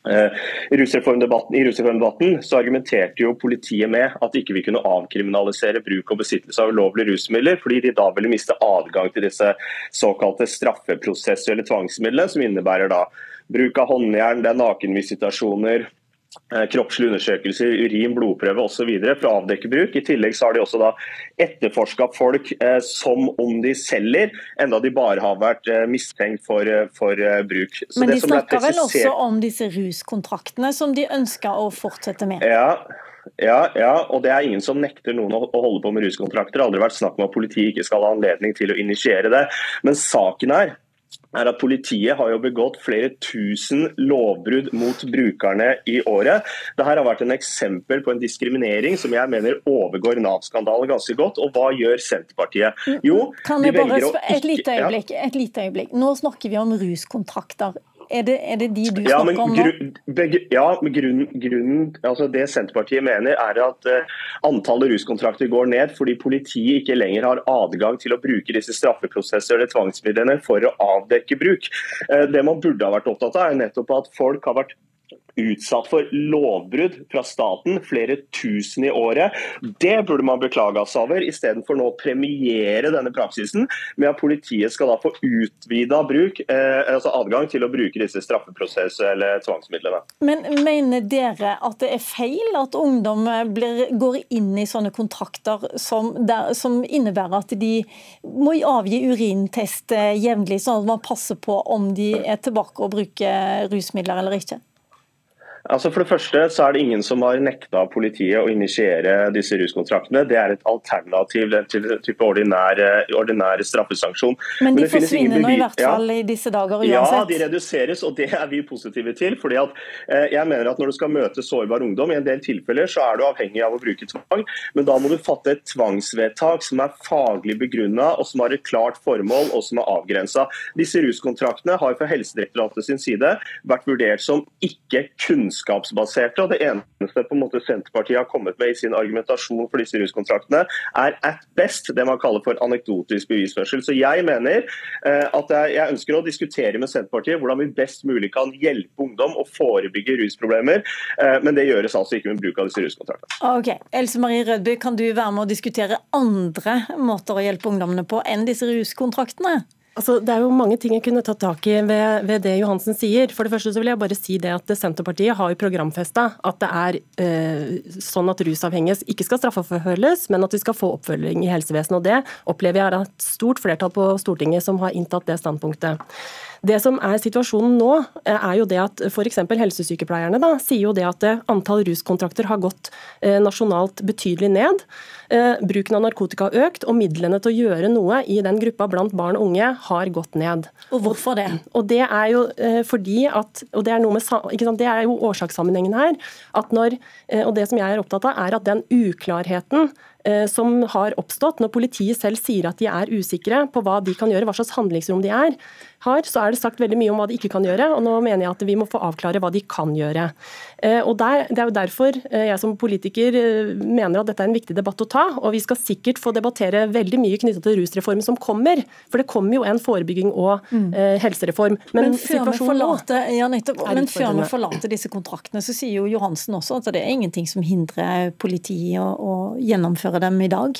I rusreformdebatten, I rusreformdebatten så argumenterte jo politiet med at ikke vi kunne avkriminalisere bruk og besittelse av ulovlige rusmidler, fordi de da ville miste adgang til disse såkalte straffeprosessuelle tvangsmidlene, som innebærer da bruk av håndjern, det er nakenvisitasjoner, Eh, kroppslige undersøkelser, urin, blodprøve osv. for å avdekke bruk. I tillegg så har de også da etterforska folk eh, som om de selger, enda de bare har vært eh, mistenkt for, eh, for eh, bruk. Så Men de snakker vel også om disse ruskontraktene som de ønsker å fortsette med? Ja, ja, ja, og det er ingen som nekter noen å holde på med ruskontrakter. Det har aldri vært snakk om at politiet ikke skal ha anledning til å initiere det. Men saken er er at Politiet har jo begått flere tusen lovbrudd mot brukerne i året. Dette har vært en eksempel på en diskriminering som jeg mener overgår Nav-skandalen ganske godt. Og hva gjør Senterpartiet? Jo, de velger å ikke et lite øyeblikk, et lite øyeblikk. Nå snakker vi om ruskontrakter. Er det, er det, de du ja, snakker om nå? Ja, men grunnen, grunnen, altså det Senterpartiet mener er at uh, antallet ruskontrakter går ned fordi politiet ikke lenger har adgang til å bruke disse straffeprosesser eller tvangsmidlene for å avdekke bruk. Uh, det man burde ha vært opptatt av, er nettopp at folk har vært utsatt for lovbrudd fra staten, flere tusen i året. Det burde man beklage seg over, istedenfor nå å premiere denne praksisen med at politiet skal da få utvida bruk, eh, altså adgang til å bruke disse straffeprosess- eller tvangsmidlene. Men mener dere at det er feil at ungdom blir, går inn i sånne kontrakter som, der, som innebærer at de må avgi urintest eh, jevnlig, sånn at man passer på om de er tilbake og bruker rusmidler eller ikke? Altså For det første så er det ingen som har nekta politiet å initiere disse ruskontraktene. Det er et alternativ til type ordinær, ordinær straffesanksjon. Men de Men forsvinner nå i hvert fall ja. i disse dager uansett? Ja, de reduseres, og det er vi positive til. fordi at eh, jeg mener at Når du skal møte sårbar ungdom, i en del tilfeller så er du avhengig av å bruke tvang, men da må du fatte et tvangsvedtak som er faglig begrunna, og som har et klart formål og som er avgrensa. Disse ruskontraktene har fra Helsedirektoratet sin side vært vurdert som ikke kunnskap kunnskapsbaserte. og Det eneste på en måte Senterpartiet har kommet med i sin argumentasjon for disse ruskontraktene, er at best det man kaller for anekdotisk bevisførsel. Så Jeg mener eh, at jeg ønsker å diskutere med Senterpartiet hvordan vi best mulig kan hjelpe ungdom å forebygge rusproblemer, eh, men det gjøres altså ikke med bruk av disse ruskontraktene. Ok, Else Marie Rødby, kan du være med å diskutere andre måter å hjelpe ungdommene på enn disse ruskontraktene? Altså, det er jo mange ting jeg kunne tatt tak i ved, ved, det Johansen sier. For det første så vil jeg bare si det at Senterpartiet har jo programfesta at det er eh, sånn at rusavhengige ikke skal straffeforfølges, men at de skal få oppfølging i helsevesenet. Og det opplever jeg er et stort flertall på Stortinget som har inntatt det standpunktet. Det som er situasjonen nå, eh, er jo det at f.eks. helsesykepleierne da, sier jo det at eh, antall ruskontrakter har gått eh, nasjonalt betydelig ned. Bruken av narkotika har økt, og midlene til å gjøre noe i den gruppa blant barn og unge har gått ned. Og hvorfor det? Og det er jo fordi at, og det er, noe med, sant, det er jo årsakssammenhengen her, at når, og det som jeg er opptatt av, er at den uklarheten som har oppstått når politiet selv sier at de er usikre på hva de kan gjøre, hva slags handlingsrom de er, har, så er det sagt veldig mye om hva de ikke kan gjøre. og Nå mener jeg at vi må få avklare hva de kan gjøre. Eh, og der, Det er jo derfor eh, jeg som politiker eh, mener at dette er en viktig debatt å ta. og Vi skal sikkert få debattere veldig mye knyttet til rusreformen som kommer. For det kommer jo en forebygging og mm. helsereform. Men, men, før vi, forlater, ja, men før vi forlater disse kontraktene, så sier jo Johansen også at det er ingenting som hindrer politiet å, å gjennomføre dem i dag?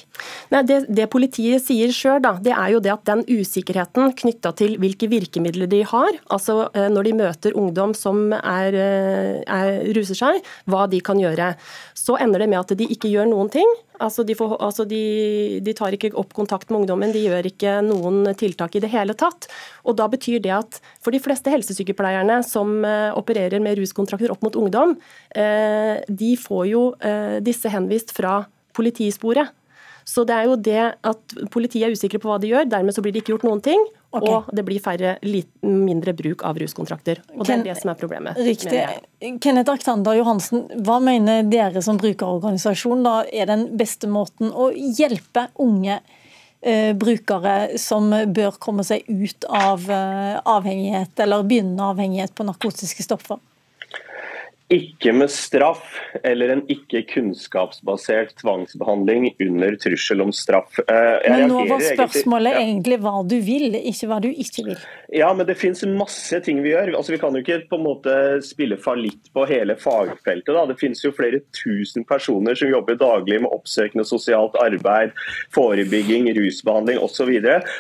Nei, det, det politiet sier sjøl, det er jo det at den usikkerheten knytta til hvilke virkemidler de har, altså eh, når de møter ungdom som er, eh, er, ruser seg, hva de kan gjøre. Så ender det med at de ikke gjør noen ting. Altså de, får, altså de, de, tar ikke opp kontakt med ungdommen, de gjør ikke noen tiltak i det hele tatt. Og da betyr det at for de fleste helsesykepleierne som uh, opererer med ruskontrakter opp mot ungdom, de får jo disse henvist fra politisporet. Så det er jo det at politiet er usikre på hva de gjør, dermed så blir det ikke gjort noen ting. Okay. Og det blir færre, mindre bruk av ruskontrakter. Og det er det som er problemet. Riktig. Kenneth Aktander Johansen, hva mener dere som brukerorganisasjon da er den beste måten å hjelpe unge eh, brukere som bør komme seg ut av eh, avhengighet eller begynnende avhengighet på narkotiske stoffer? Ikke med straff eller en ikke kunnskapsbasert tvangsbehandling under trussel om straff. Eh, jeg men nå var spørsmålet egentlig, ja. egentlig hva du vil, ikke hva du ikke vil. Ja, men det finnes masse ting vi gjør. Altså, vi kan jo ikke på en måte spille fallitt på hele fagfeltet. Da. Det finnes jo flere tusen personer som jobber daglig med oppsøkende sosialt arbeid, forebygging, rusbehandling osv.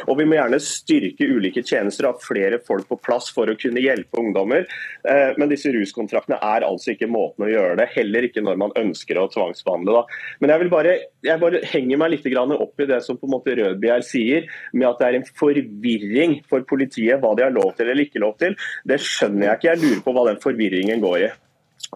Og vi må gjerne styrke ulike tjenester og ha flere folk på plass for å kunne hjelpe ungdommer. Eh, men disse ruskontraktene er altså altså ikke måten å gjøre det. Heller ikke når man ønsker å tvangsbehandle. Da. Men jeg vil bare, jeg bare henger meg litt opp i det som på en måte Rødbjerg sier, med at det er en forvirring for politiet hva de har lov til eller ikke lov til. Det skjønner jeg ikke. Jeg lurer på hva den forvirringen går i.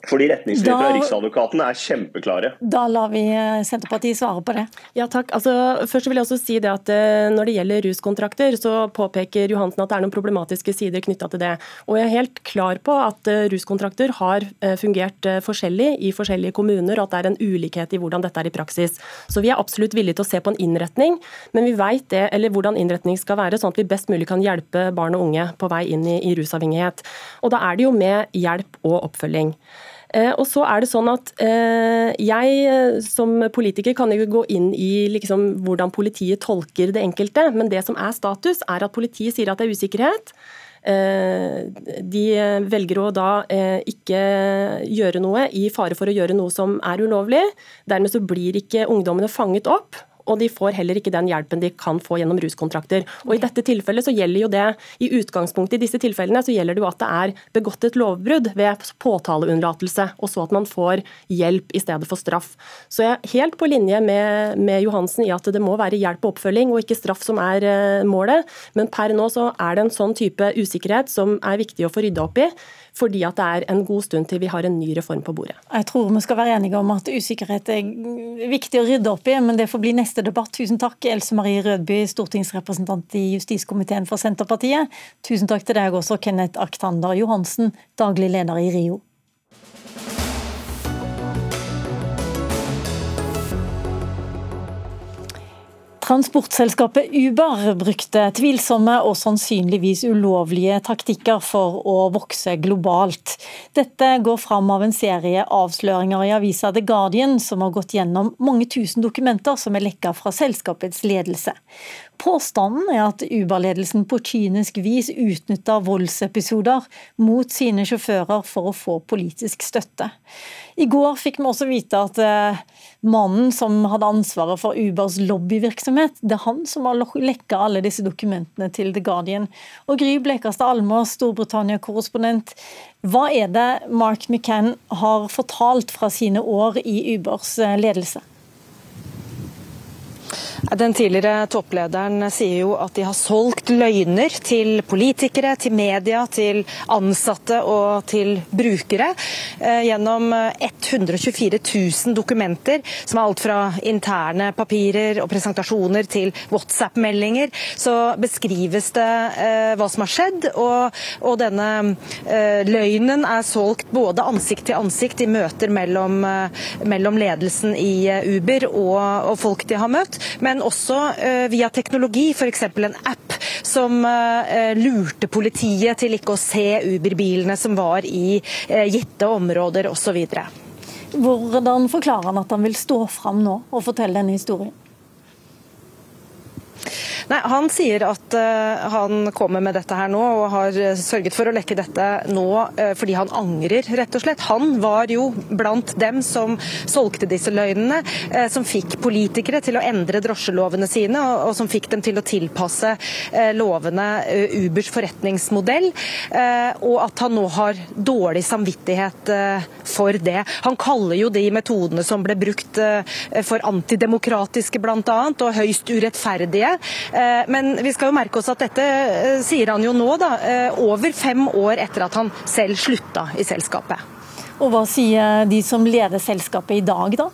Fordi retningslinjene fra Riksadvokaten er kjempeklare. Da lar vi eh, Senterpartiet svare på det. Ja, takk. Altså, først vil jeg også si det at eh, Når det gjelder ruskontrakter, så påpeker Johansen at det er noen problematiske sider knytta til det. Og Jeg er helt klar på at eh, ruskontrakter har fungert forskjellig i forskjellige kommuner, og at det er en ulikhet i hvordan dette er i praksis. Så Vi er absolutt villige til å se på en innretning, men vi vet det, eller hvordan innretning skal være, sånn at vi best mulig kan hjelpe barn og unge på vei inn i, i rusavhengighet. Og Da er det jo med hjelp og oppfølging. Eh, og så er det sånn at eh, Jeg eh, som politiker kan ikke gå inn i liksom hvordan politiet tolker det enkelte, men det som er status, er at politiet sier at det er usikkerhet. De velger å da ikke gjøre noe i fare for å gjøre noe som er ulovlig. Dermed så blir ikke ungdommene fanget opp og de får heller ikke den hjelpen de kan få gjennom ruskontrakter. Og I dette tilfellet så gjelder jo det, i utgangspunktet i disse tilfellene så gjelder det jo at det er begått et lovbrudd ved påtaleunnlatelse, og så at man får hjelp i stedet for straff. Så jeg er helt på linje med, med Johansen i at det må være hjelp og oppfølging, og ikke straff som er eh, målet. Men per nå så er det en sånn type usikkerhet som er viktig å få rydda opp i fordi at det er en god stund til vi har en ny reform på bordet. Jeg tror vi skal være enige om at usikkerhet er viktig å rydde opp i, men det får bli neste debatt. Tusen takk, Else Marie Rødby, stortingsrepresentant i justiskomiteen for Senterpartiet. Tusen takk til deg også, Kenneth Aktander Johansen, daglig leder i RIO. Transportselskapet Uber brukte tvilsomme og sannsynligvis ulovlige taktikker for å vokse globalt. Dette går fram av en serie avsløringer i avisa The Guardian, som har gått gjennom mange tusen dokumenter som er lekka fra selskapets ledelse. Påstanden er at Uber-ledelsen på kynisk vis utnytta voldsepisoder mot sine sjåfører for å få politisk støtte. I går fikk vi også vite at eh, mannen som hadde ansvaret for Ubers lobbyvirksomhet, det er han som har lekka alle disse dokumentene til The Guardian. Og Gry Blekastad Almås, Storbritannia-korrespondent, hva er det Mark McCann har fortalt fra sine år i Ubers eh, ledelse? Den tidligere topplederen sier jo at de har solgt løgner til politikere, til media, til ansatte og til brukere eh, gjennom 124 000 dokumenter, som er alt fra interne papirer og presentasjoner til WhatsApp-meldinger. Så beskrives det eh, hva som har skjedd, og, og denne eh, løgnen er solgt både ansikt til ansikt i møter mellom, mellom ledelsen i Uber og, og folk de har møtt. Men også eh, via teknologi, f.eks. en app som eh, lurte politiet til ikke å se Uber-bilene som var i eh, gitte områder osv. Hvordan forklarer han at han vil stå fram nå og fortelle denne historien? Nei, Han sier at uh, han kommer med dette her nå, og har sørget for å lekke dette nå uh, fordi han angrer, rett og slett. Han var jo blant dem som solgte disse løgnene, uh, som fikk politikere til å endre drosjelovene sine, og, og som fikk dem til å tilpasse lovene Ubers forretningsmodell, og at han nå har dårlig samvittighet for det. Han kaller jo de metodene som ble brukt for antidemokratiske bl.a., og høyst urettferdige. Eh, men vi skal jo merke oss at dette eh, sier han jo nå, da, eh, over fem år etter at han selv slutta i selskapet. Og Hva sier de som leder selskapet i dag, da?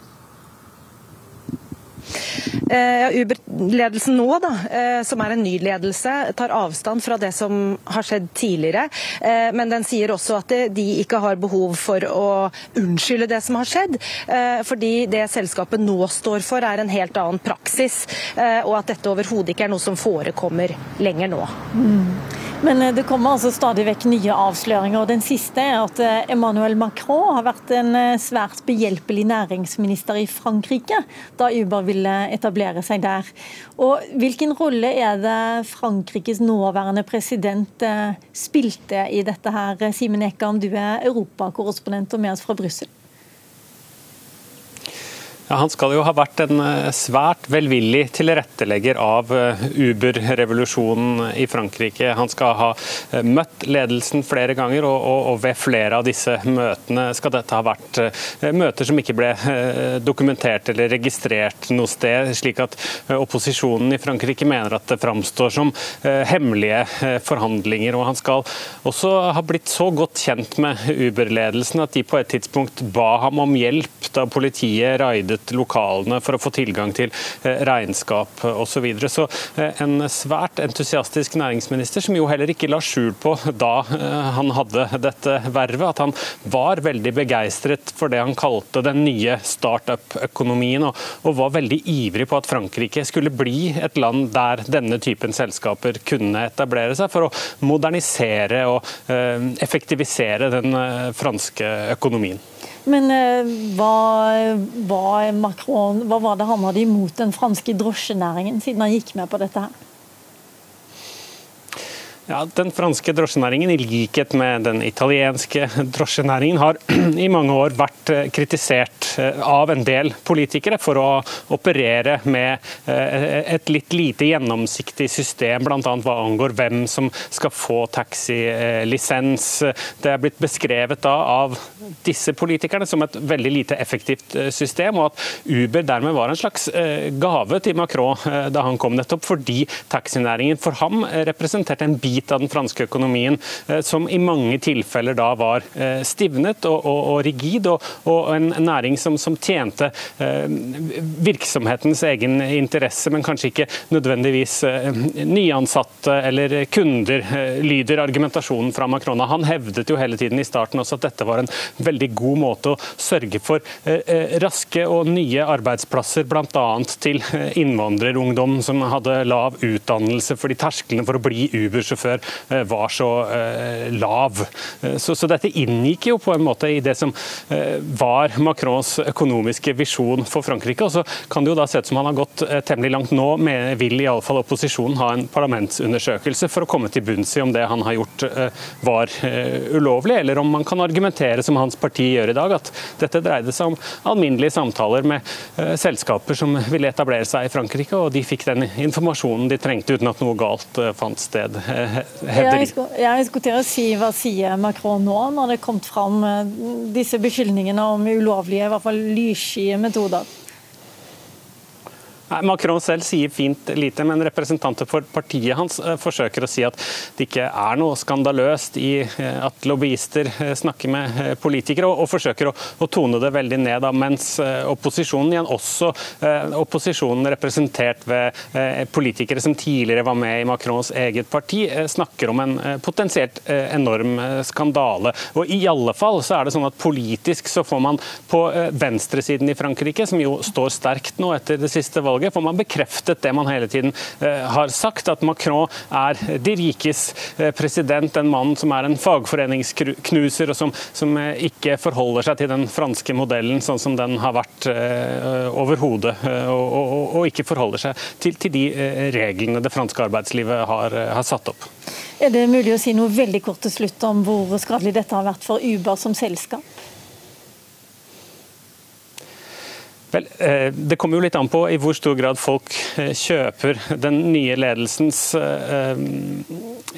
Eh, Uber-ledelsen nå, da, eh, som er en ny ledelse, tar avstand fra det som har skjedd tidligere. Eh, men den sier også at de ikke har behov for å unnskylde det som har skjedd. Fordi det selskapet nå står for, er en helt annen praksis. Og at dette overhodet ikke er noe som forekommer lenger nå. Mm. Men det kommer altså stadig vekk nye avsløringer. og Den siste er at Emmanuel Macron har vært en svært behjelpelig næringsminister i Frankrike da Uber ville etablere seg der. Og Hvilken rolle er det Frankrikes nåværende president spilte i dette her? Simen Ekan, du er europakorrespondent og med oss fra Brussel. Ja, han skal jo ha vært en eh, svært velvillig tilrettelegger av eh, Uber-revolusjonen i Frankrike. Han skal ha eh, møtt ledelsen flere ganger, og, og, og, ved flere av disse møtene skal dette ha vært møter som ikke ble dokumentert eller registrert noe sted, slik at opposisjonen i Frankrike mener at det framstår som hemmelige forhandlinger. Og han skal også ha blitt så godt kjent med Uber-ledelsen at de på et tidspunkt ba ham om hjelp da politiet raidet ryddet lokalene for å få tilgang til eh, regnskap osv. Så, videre. så eh, en svært entusiastisk næringsminister, som jo heller ikke la skjul på da eh, han hadde dette vervet, at han var veldig begeistret for det han kalte den nye startup-økonomien, og, og var veldig ivrig på at Frankrike skulle bli et land der denne typen selskaper kunne etablere seg, for å modernisere og effektivisere den franske økonomien. Men eh, hva, hva, Macron, hva var det han hadde imot den franske drosjenæringen, siden han gikk med på dette? her? Ja, Den franske drosjenæringen, i likhet med den italienske drosjenæringen, har [CLEARS THROAT] i mange år vært eh, kritisert eh, av en del politikere for å operere med eh, et litt lite gjennomsiktig system, bl.a. hva angår hvem som skal få taxilisens. Det er blitt beskrevet da av disse politikerne som et veldig lite effektivt system, og at Uber dermed var en slags gave til Macron da han kom, nettopp fordi taxinæringen for ham representerte en bit bit av den franske økonomien eh, som i mange tilfeller da var eh, stivnet og, og, og rigid, og, og, en næring som, som tjente eh, virksomhetens egen interesse, men kanskje ikke nødvendigvis nyansatte eller kunder, lyder argumentasjonen fra Macron. Han hevdet jo hele tiden i starten også at dette var en veldig god måte å sørge for raske og nye arbeidsplasser, bl.a. til innvandrerungdom som hadde lav utdannelse, fordi tersklene for å bli Uber-sjåfør før eh, var så eh, lav. Eh, så, så, dette inngikk jo på en måte i det som var Macrons økonomiske visjon for Frankrike. og Så kan det jo da se ut som han har gått temmelig langt nå, med, vil iallfall opposisjonen ha en parlamentsundersøkelse for å komme til bunns i om det han har gjort var ulovlig, eller om man kan argumentere som hans parti gjør i dag, at dette dreide seg om alminnelige samtaler med selskaper som ville etablere seg i Frankrike, og de fikk den informasjonen de trengte uten at noe galt fant sted hevder de. Jeg skulle til å si hva sier Macron nå, når det er kommet fram eh, disse beskyldningene om ulovlige, i hvert fall lyssky metoder? Macron selv sier fint lite, men representanter for partiet hans eh, forsøker å si at det ikke er noe skandaløst i eh, at lobbyister eh, snakker med politikere, og, forsøker å, tone det veldig ned. Mens opposisjonen igjen også opposisjonen representert ved politikere som tidligere var med i Macrons eget parti, snakker om en potensielt enorm skandale. Og I alle fall så er det sånn at politisk så får man på venstresiden i Frankrike, som jo står sterkt nå etter det siste valget, valget, for man bekreftet det man hele tiden har sagt, at Macron er de rikes president, en mann som er en fagforeningsknuser, og som, som ikke forholder seg til den franske modellen sånn som den har vært overhodet, og, og, og, ikke forholder seg til, til de reglene det franske arbeidslivet har, har satt opp. Er det mulig å si noe veldig kort til slutt om hvor skadelig dette har vært for Uber som selskap? Vel, eh, Det kommer jo litt an på i hvor stor grad folk eh, kjøper den nye ledelsens eh,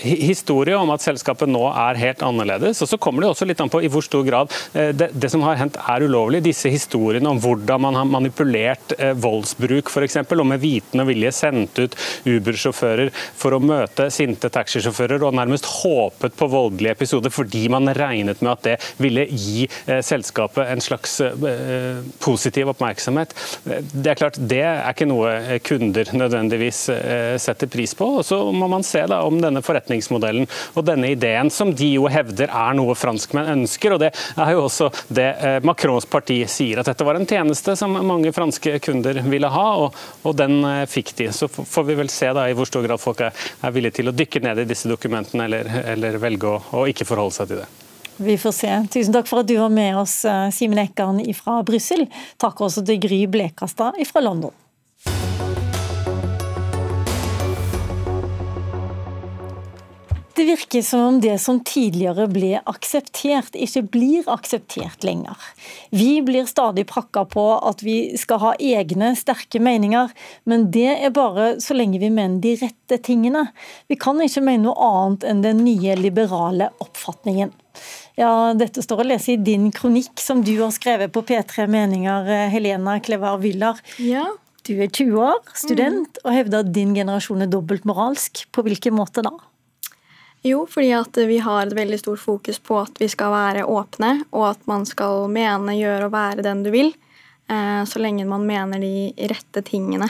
historie om at selskapet nå er helt annerledes. Og så kommer det også litt an på i hvor stor grad det, det som har hendt er ulovlig. Disse historiene om hvordan man har manipulert voldsbruk f.eks., og med viten og vilje sendt ut Uber-sjåfører for å møte sinte taxisjåfører og nærmest håpet på voldelige episoder fordi man regnet med at det ville gi selskapet en slags positiv oppmerksomhet oppmerksomhet. Det er klart, det er ikke noe kunder nødvendigvis eh, setter pris på. Og Så må man se da om denne forretningsmodellen og denne ideen, som de jo hevder er noe franskmenn ønsker. og Det er jo også det eh, Macrons parti sier, at dette var en tjeneste som mange franske kunder ville ha, og, og den eh, fikk de. Så får vi vel se da i hvor stor grad folk er, villige til å dykke ned i disse dokumentene, eller, eller velge å, å ikke forholde seg til det. Vi får se. Tusen takk for at du var med oss, eh, Simen Ekkan fra Brussel. Takk også til Gry Blekastad fra London. Det virker som om det som tidligere ble akseptert, ikke blir akseptert lenger. Vi blir stadig prakka på at vi skal ha egne, sterke meninger, men det er bare så lenge vi mener de rette tingene. Vi kan ikke mene noe annet enn den nye liberale oppfatningen. Ja, Dette står å lese i din kronikk som du har skrevet på P3 Meninger, eh, Helena Klevar Wyller. Ja. Du er 20 år, student, mm. og hevder at din generasjon er dobbeltmoralsk. På hvilken måte da? Jo, fordi at vi har et veldig stort fokus på at vi skal være åpne, og at man skal mene, gjøre og være den du vil, eh, så lenge man mener de rette tingene.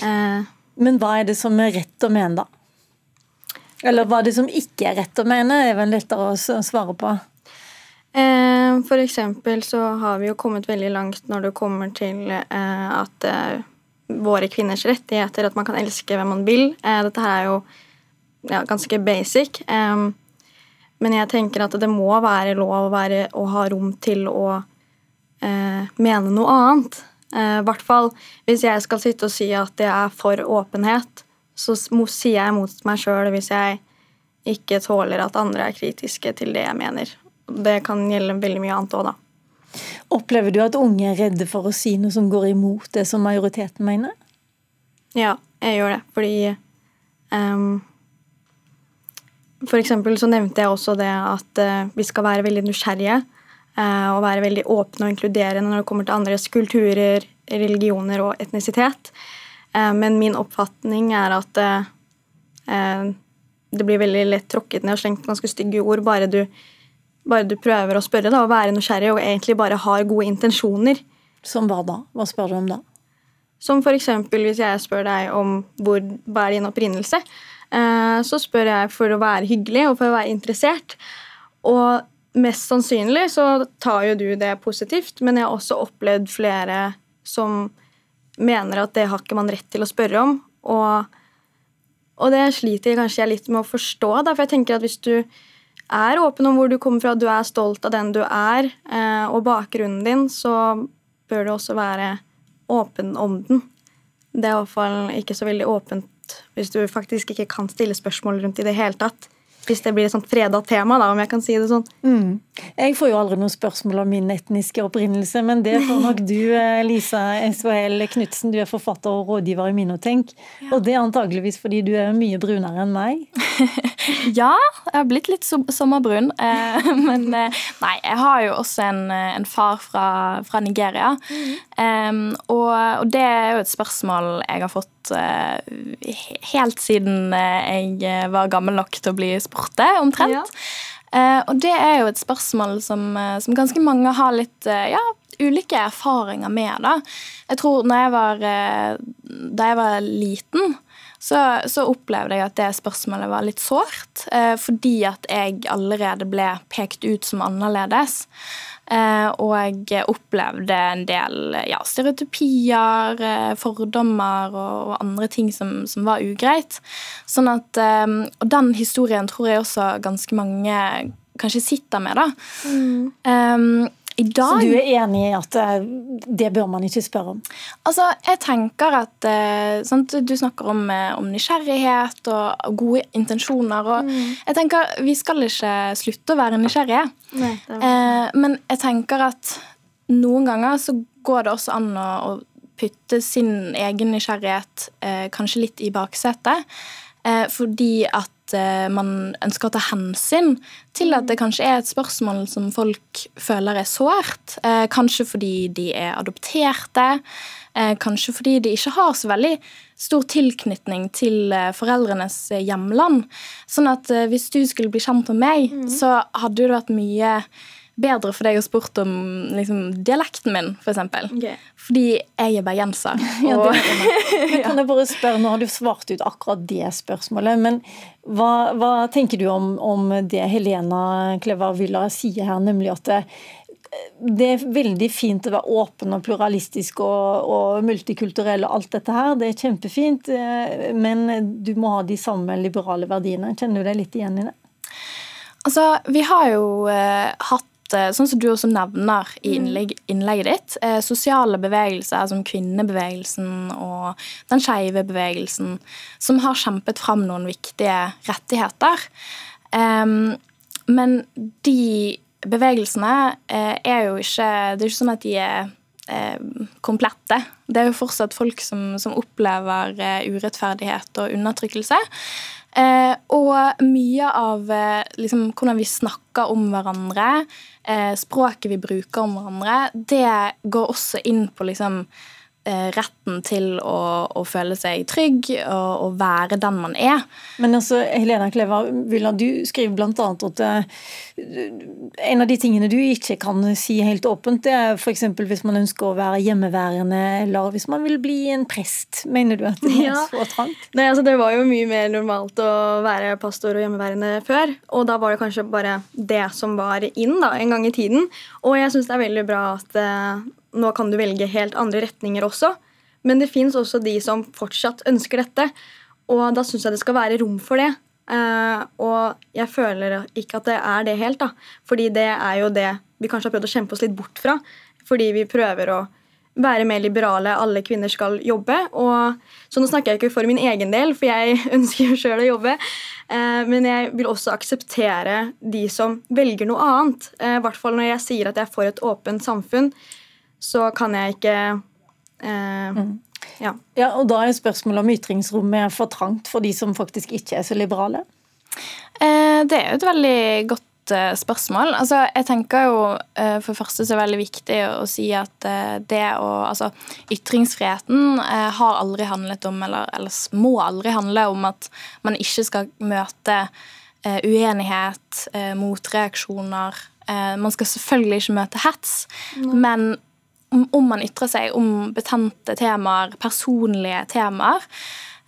Eh, Men hva er det som er rett å mene, da? Eller hva det som ikke er rett å mene, er vel lettere å svare på. Eh, for eksempel så har vi jo kommet veldig langt når det kommer til eh, at eh, våre kvinners rettigheter, at man kan elske hvem man vil. Dette her er jo ja, ganske basic. Men jeg tenker at det må være lov å, være, å ha rom til å mene noe annet. I hvert fall hvis jeg skal sitte og si at jeg er for åpenhet, så sier jeg mot meg sjøl hvis jeg ikke tåler at andre er kritiske til det jeg mener. Det kan gjelde veldig mye annet òg, da. Opplever du at unge er redde for å si noe som går imot det som majoriteten mener? Ja, jeg gjør det. Fordi um, For eksempel så nevnte jeg også det at uh, vi skal være veldig nysgjerrige. Uh, og være veldig åpne og inkluderende når det kommer til andres kulturer, religioner og etnisitet. Eh, men min oppfatning er at eh, eh, det blir veldig lett tråkket ned og slengt ganske stygge ord bare du, bare du prøver å spørre da, og være nysgjerrig og egentlig bare har gode intensjoner. Som hva da? Hva spør du om da? Som f.eks. hvis jeg spør deg om hvor, hva er din opprinnelse, så spør jeg for å være hyggelig og for å være interessert. Og mest sannsynlig så tar jo du det positivt, men jeg har også opplevd flere som mener at det har ikke man rett til å spørre om. Og, og det sliter kanskje jeg litt med å forstå. Da, for jeg tenker at hvis du er åpen om hvor du kommer fra, du er stolt av den du er, eh, og bakgrunnen din, så bør du også være åpen om den. Det er iallfall ikke så veldig åpent hvis du faktisk ikke kan stille spørsmål rundt i det hele tatt hvis det blir et sånt freda tema, da, om jeg kan si det sånn. Mm. Jeg får jo aldri noe spørsmål om min etniske opprinnelse, men det får nok du, eh, Lisa SHL Knutsen. Du er forfatter og rådgiver i Minotenk. Ja. Og det er antageligvis fordi du er mye brunere enn meg? [LAUGHS] ja, jeg har blitt litt sommerbrun. Eh, [LAUGHS] men eh, nei, jeg har jo også en, en far fra, fra Nigeria. Mm. Um, og, og, det er jo et spørsmål jeg har fått helt siden jeg var gammel nok til å bli spurt omtrent. Ja. Og det er jo et spørsmål som, som ganske mange har litt ja, ulike erfaringer med. da. Jeg tror når jeg var, Da jeg var liten, så, så, opplevde jeg at det spørsmålet var litt sårt. Eh, fordi at jeg allerede ble pekt ut som annerledes. Eh, og opplevde en del ja, stereotypier, eh, fordommer og, og andre ting som, som, var ugreit. Sånn at, eh, og den historien tror jeg også ganske mange kanskje sitter med. da. Mm. Um, Dag, så du er enig i at eh, det bør man ikke spørre om? Altså, jeg tenker at eh, sant, Du snakker om, eh, om, nysgjerrighet og gode intensjoner. og mm. jeg tenker Vi skal ikke slutte å være nysgjerrige. Nei, eh, men jeg tenker at noen ganger så går det også an å, å putte sin egen nysgjerrighet eh, kanskje litt i baksetet. Eh, fordi at Eh, man ønsker å ta hensyn til at det kanskje er et spørsmål som folk føler er sårt. Eh, kanskje fordi de er adopterte. Eh, kanskje fordi de ikke har så veldig stor tilknytning til foreldrenes hjemland. Sånn at hvis du skulle bli kjent med meg, mm. så hadde det vært mye bedre for deg å spurt om liksom, dialekten min, f.eks. For okay. Fordi jeg er bergenser. [LAUGHS] ja, det [LAUGHS] kan jeg bare spørre, Nå har du svart ut akkurat det spørsmålet, men hva, hva tenker du om, om, det Helena Klevar Villa sier her, nemlig at det, det er veldig fint å være åpen og pluralistisk og, og, multikulturell og alt dette her. Det er kjempefint, eh, men du må ha de samme liberale verdiene. Kjenner du deg litt igjen i det? Altså, Vi har jo eh, hatt sånn som du også nevner i mm. innlegg, innlegget ditt, eh, sosiale bevegelser som kvinnebevegelsen og den skeive bevegelsen, som har kjempet fram noen viktige rettigheter. Men de bevegelsene eh, er jo ikke Det er ikke sånn at de er eh, komplette. Det er jo fortsatt folk som, som opplever eh, urettferdighet og undertrykkelse. Eh, og mye av eh, liksom, hvordan vi snakker om hverandre, eh, språket vi bruker om hverandre, det går også inn på liksom retten til å, å, føle seg trygg og, og, være den man er. Men altså, Helena Kleva Villa, du skriver bl.a. at uh, en av de tingene du ikke kan si helt åpent, det er f.eks. hvis man ønsker å være hjemmeværende, eller hvis man vil bli en prest. Mener du at det er ja. så trangt? Nei, altså, det var jo mye mer normalt å være pastor og hjemmeværende før. Og da var det kanskje bare det som var inn da, en gang i tiden. Og jeg syns det er veldig bra at uh, nå kan du velge helt andre retninger også. Men det fins også de som fortsatt ønsker dette. Og da syns jeg det skal være rom for det. Uh, og jeg føler ikke at det er det helt. da. Fordi det er jo det vi kanskje har prøvd å kjempe oss litt bort fra. Fordi vi prøver å være mer liberale, alle kvinner skal jobbe. Og, så nå snakker jeg ikke for min egen del, for jeg [LAUGHS] ønsker jo sjøl å jobbe. Uh, men jeg vil også akseptere de som velger noe annet. I hvert fall når jeg sier at jeg for et åpent samfunn så kan jeg ikke eh, mm. ja. ja. Og da er spørsmålet om ytringsrommet er for trangt for de som faktisk ikke er så liberale? Eh, det er jo et veldig godt eh, spørsmål. Altså, jeg tenker jo eh, for det første så er det veldig viktig å si at eh, det å Altså, ytringsfriheten har aldri handlet om, eller, eller må aldri handle om, at man ikke skal møte uenighet, motreaksjoner. Man skal selvfølgelig ikke møte hets, mm. men om man ytrer seg om betente temaer, personlige temaer,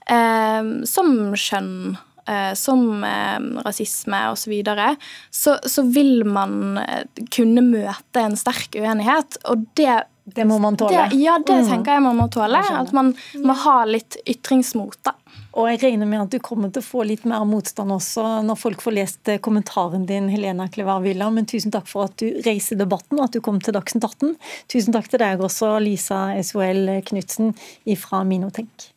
eh, som kjønn, eh, som eh, rasisme osv., så, videre, så så vil man eh, kunne møte en sterk uenighet. Og det det må man tåle? Det, ja, det mm. tenker jeg man må tåle. At man må ha litt ytringsmot. da. Og jeg regner med at du kommer til å få litt mer motstand også når folk får lest eh, kommentaren din, Helena Klevar Villa. Men tusen takk for at du reiser debatten og at du kom til Dagsnytt 18. Tusen takk til deg også, Lisa SOL Knutsen fra Minotenk.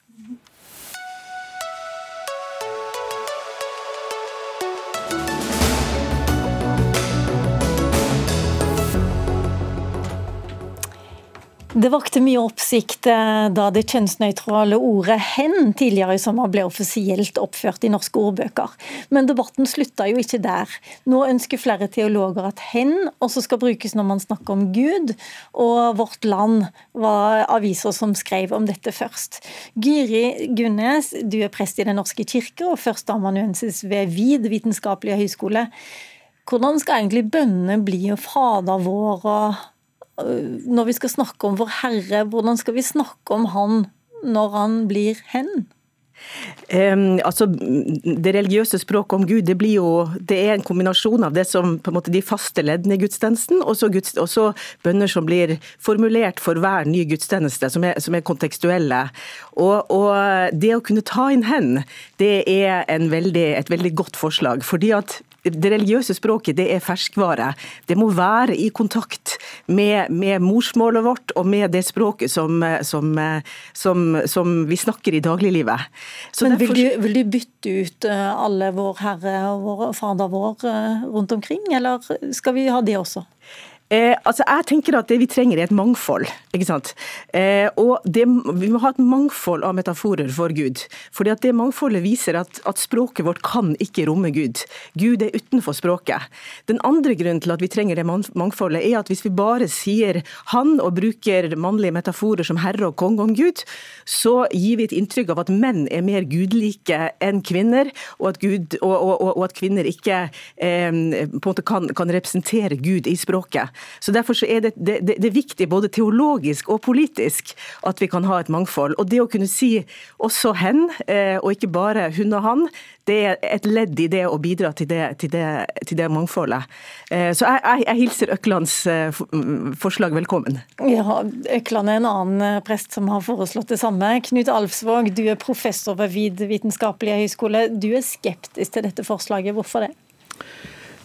Det vakte mye oppsikt eh, da det kjønnsnøytrale ordet 'hen' tidligere i sommer ble offisielt oppført i norske ordbøker. Men debatten slutta jo ikke der. Nå ønsker flere teologer at 'hen' også skal brukes når man snakker om Gud, og Vårt Land var aviser som skrev om dette først. Gyri Gunnes, du er prest i Den norske kirke og førsteamanuensis ved VID vitenskapelige høgskole. Hvordan skal egentlig bønnene bli og Fader vår og når vi skal snakke om Vår Herre, hvordan skal vi snakke om Han når han blir hen? Um, altså, det religiøse språket om Gud det blir jo, det er en kombinasjon av det som på en måte de faste leddene i gudstjenesten, og så bønner som blir formulert for hver ny gudstjeneste, som er, som er kontekstuelle. Og, og, Det å kunne ta inn hen, det er veldig, et veldig godt forslag. fordi at det religiøse språket det er ferskvare. Det må være i kontakt med, med morsmålet vårt og med det språket som, som, som, som vi snakker i dagliglivet. Så Men vil, du, vil, du, bytte ut eh, alle Vår Herre og vår Fader vår eh, rundt omkring, eller skal vi ha det også? Eh, altså jeg tenker at Det vi trenger er et mangfold. ikke sant? Eh, og det, Vi må ha et mangfold av metaforer for Gud. Fordi at Det mangfoldet viser at, at, språket vårt kan ikke romme Gud. Gud er utenfor språket. Den andre grunnen til at vi trenger det mangfoldet, er at hvis vi bare sier han og bruker mannlige metaforer som herre og konge om Gud, så gir vi et inntrykk av at menn er mer gudlike enn kvinner, og at, Gud, og, og, og at kvinner ikke eh, på en måte kan, kan representere Gud i språket. Så Derfor så er det, det, det, er viktig både teologisk og politisk at vi kan ha et mangfold. Og Det å kunne si også hen, eh, og ikke bare hun og han, det er et ledd i det å bidra til det, til det, til det mangfoldet. Eh, så jeg, jeg, jeg hilser Øklands eh, forslag velkommen. Ja, Økland er en annen prest som har foreslått det samme. Knut Alfsvåg, du er professor ved Vid vitenskapelige høgskole. Du er skeptisk til dette forslaget. Hvorfor det?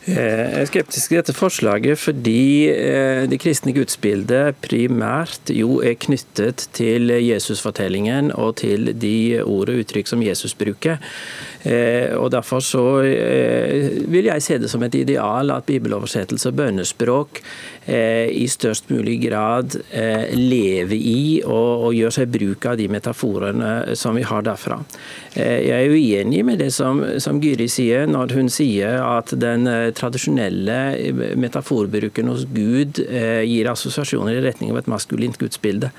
Eh, jeg er skeptisk til dette forslaget fordi eh, det kristne gudsbildet primært jo er knyttet til Jesusfortellingen og til de ord og uttrykk som Jesus bruker. Eh, og Derfor så vil jeg se det som et ideal at bibeloversettelse og bønnespråk i størst mulig grad lever i og, gjør seg bruk av de metaforene som vi har derfra. Jeg er uenig med det som, som Gyri sier, når hun sier at den tradisjonelle metaforbruken hos Gud eh, gir assosiasjoner i retning av et maskulint gudsbilde.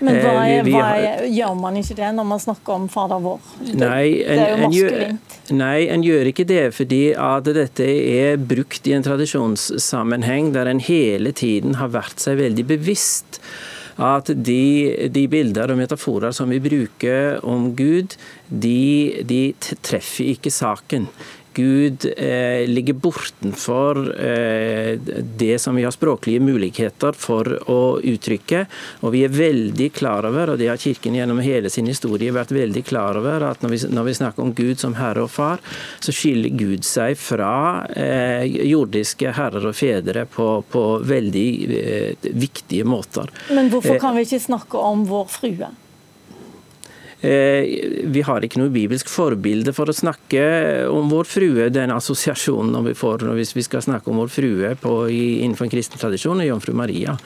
Men hva, eh, er, hva er, gjør man ikke det når man snakker om Fader vår? Det, nei, en, det er jo maskulint. En, nei, en gjør ikke det fordi at dette er brukt i en tradisjonssammenheng der en hele tiden har vært seg veldig bevisst at de, de, bilder og metaforer som vi bruker om Gud, de, de treffer ikke saken. Gud eh, ligger bortenfor eh, det som vi har språklige muligheter for å uttrykke. Og vi er veldig klar over, og det har Kirken gjennom hele sin historie vært veldig klar over, at når vi, når vi snakker om Gud som herre og far, så skiller Gud seg fra eh, jordiske herrer og fedre på, på veldig eh, viktige måter. Men hvorfor kan vi ikke snakke om vår frue? Eh, vi har ikke noe bibelsk forbilde for å snakke om vår frue, den assosiasjonen vi får hvis vi skal snakke om vår frue på, innenfor en kristen tradisjon, er jomfru Maria.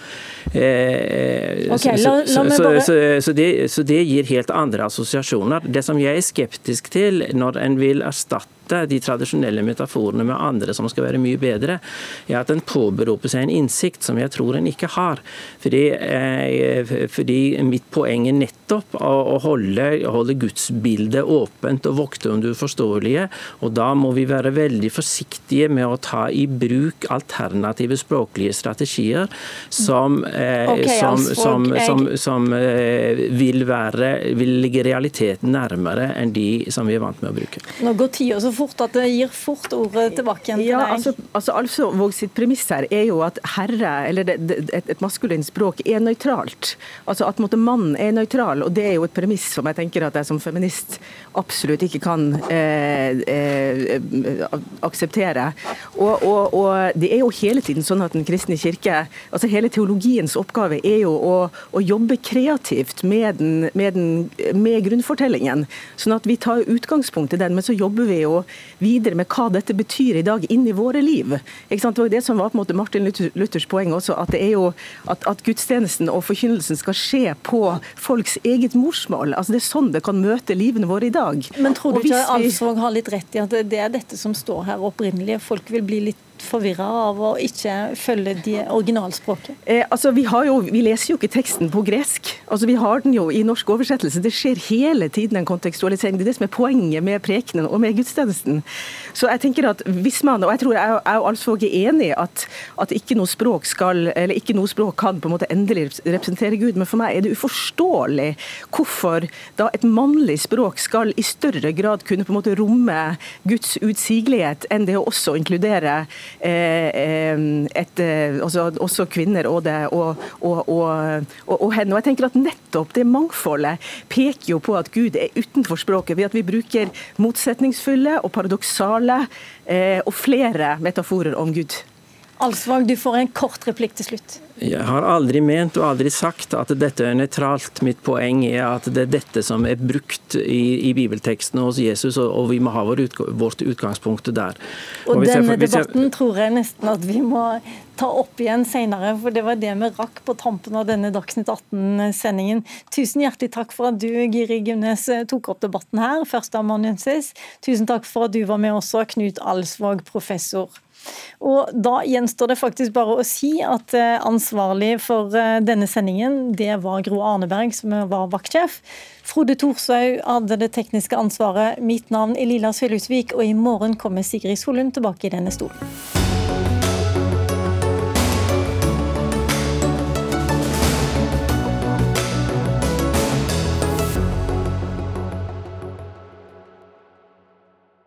Så det gir helt andre assosiasjoner. Det som jeg er skeptisk til når en vil erstatte erstatte de tradisjonelle metaforene med andre som skal være mye bedre, er at en påberoper seg en innsikt som jeg tror en ikke har. Fordi, eh, fordi mitt poeng er nettopp å, holde, holde gudsbildet åpent og vokte om det uforståelige. Og da må vi være veldig forsiktige med å ta i bruk alternative språklige strategier som, eh, okay, som, som, som, som eh, vil, være, vil ligge realiteten nærmere enn de som vi er vant med å bruke. Nå går tida så fort at det gir fort ordet tilbake igjen til ja, deg. Altså, altså Alfsvåg sitt premiss her er jo at herre, eller det, det, et, et maskulint språk, er nøytralt. Altså at måtte, mannen er nøytral, og det er jo et premiss som jeg tenker at jeg som feminist absolutt ikke kan eh, eh, akseptere. Og, og, og, det er jo hele tiden sånn at Den kristne kirke, altså hele teologiens oppgave er jo å, å jobbe kreativt med, den, med, den, med grunnfortellingen, sånn at vi tar utgangspunkt i den. Men så jobber vi jo videre med hva dette betyr i dag inn i våre liv. Det var det som var på en måte Martin Luthers poeng også, at, det er jo, at, at gudstjenesten og forkynnelsen skal skje på folks eget morsmål. Altså Det er sånn det kan møte livene våre i dag. Men tror du ikke Alfsvåg har litt rett i at det er dette som står her opprinnelig? Folk vil bli litt forvirra av å ikke følge de originalspråket? Eh, altså, vi, jo, vi, leser jo ikke teksten på gresk. Altså, vi har den jo i norsk oversettelse. Det skjer hele tiden en kontekstualisering. Det er det som er poenget med prekenen og med gudstjenesten. Så jeg tenker at hvis man, og jeg tror jeg, jeg og Alsvåg er enig at, at ikke noe språk skal, eller ikke noe språk kan på en måte endelig representere Gud, men for meg er det uforståelig hvorfor da et mannlig språk skal i større grad kunne på en måte romme Guds utsigelighet enn det å også inkludere et, eh, også, også, kvinner og, det, og, og, og, henne. Og jeg tenker at Nettopp det mangfoldet peker jo på at Gud er utenfor språket, ved at vi bruker motsetningsfulle og paradoksale eh, og flere metaforer om Gud. Alsvang, du får en kort replikk til slutt. Jeg har aldri ment og aldri sagt at dette er nøytralt. Mitt poeng er at det er dette som er brukt i, i bibeltekstene hos Jesus, og, vi må ha vår utg vårt utgangspunkt der. Og, og Denne jeg, debatten jeg... tror jeg nesten at vi må ta opp igjen senere, for det var det vi rakk på tampen av denne Dagsnytt 18-sendingen. Tusen hjertelig takk for at du, Giri Gimnes, tok opp debatten her, førsteamanuensis. Tusen takk for at du var med også, Knut Alsvåg, professor. Og Da gjenstår det faktisk bare å si at eh, ansvarlig for eh, denne sendingen, det var Gro Arneberg, som var vaktsjef. Frode Thorshaug hadde det tekniske ansvaret. Mitt navn er Lilla Sølhusvik, og i morgen kommer Sigrid Solund tilbake i denne stolen.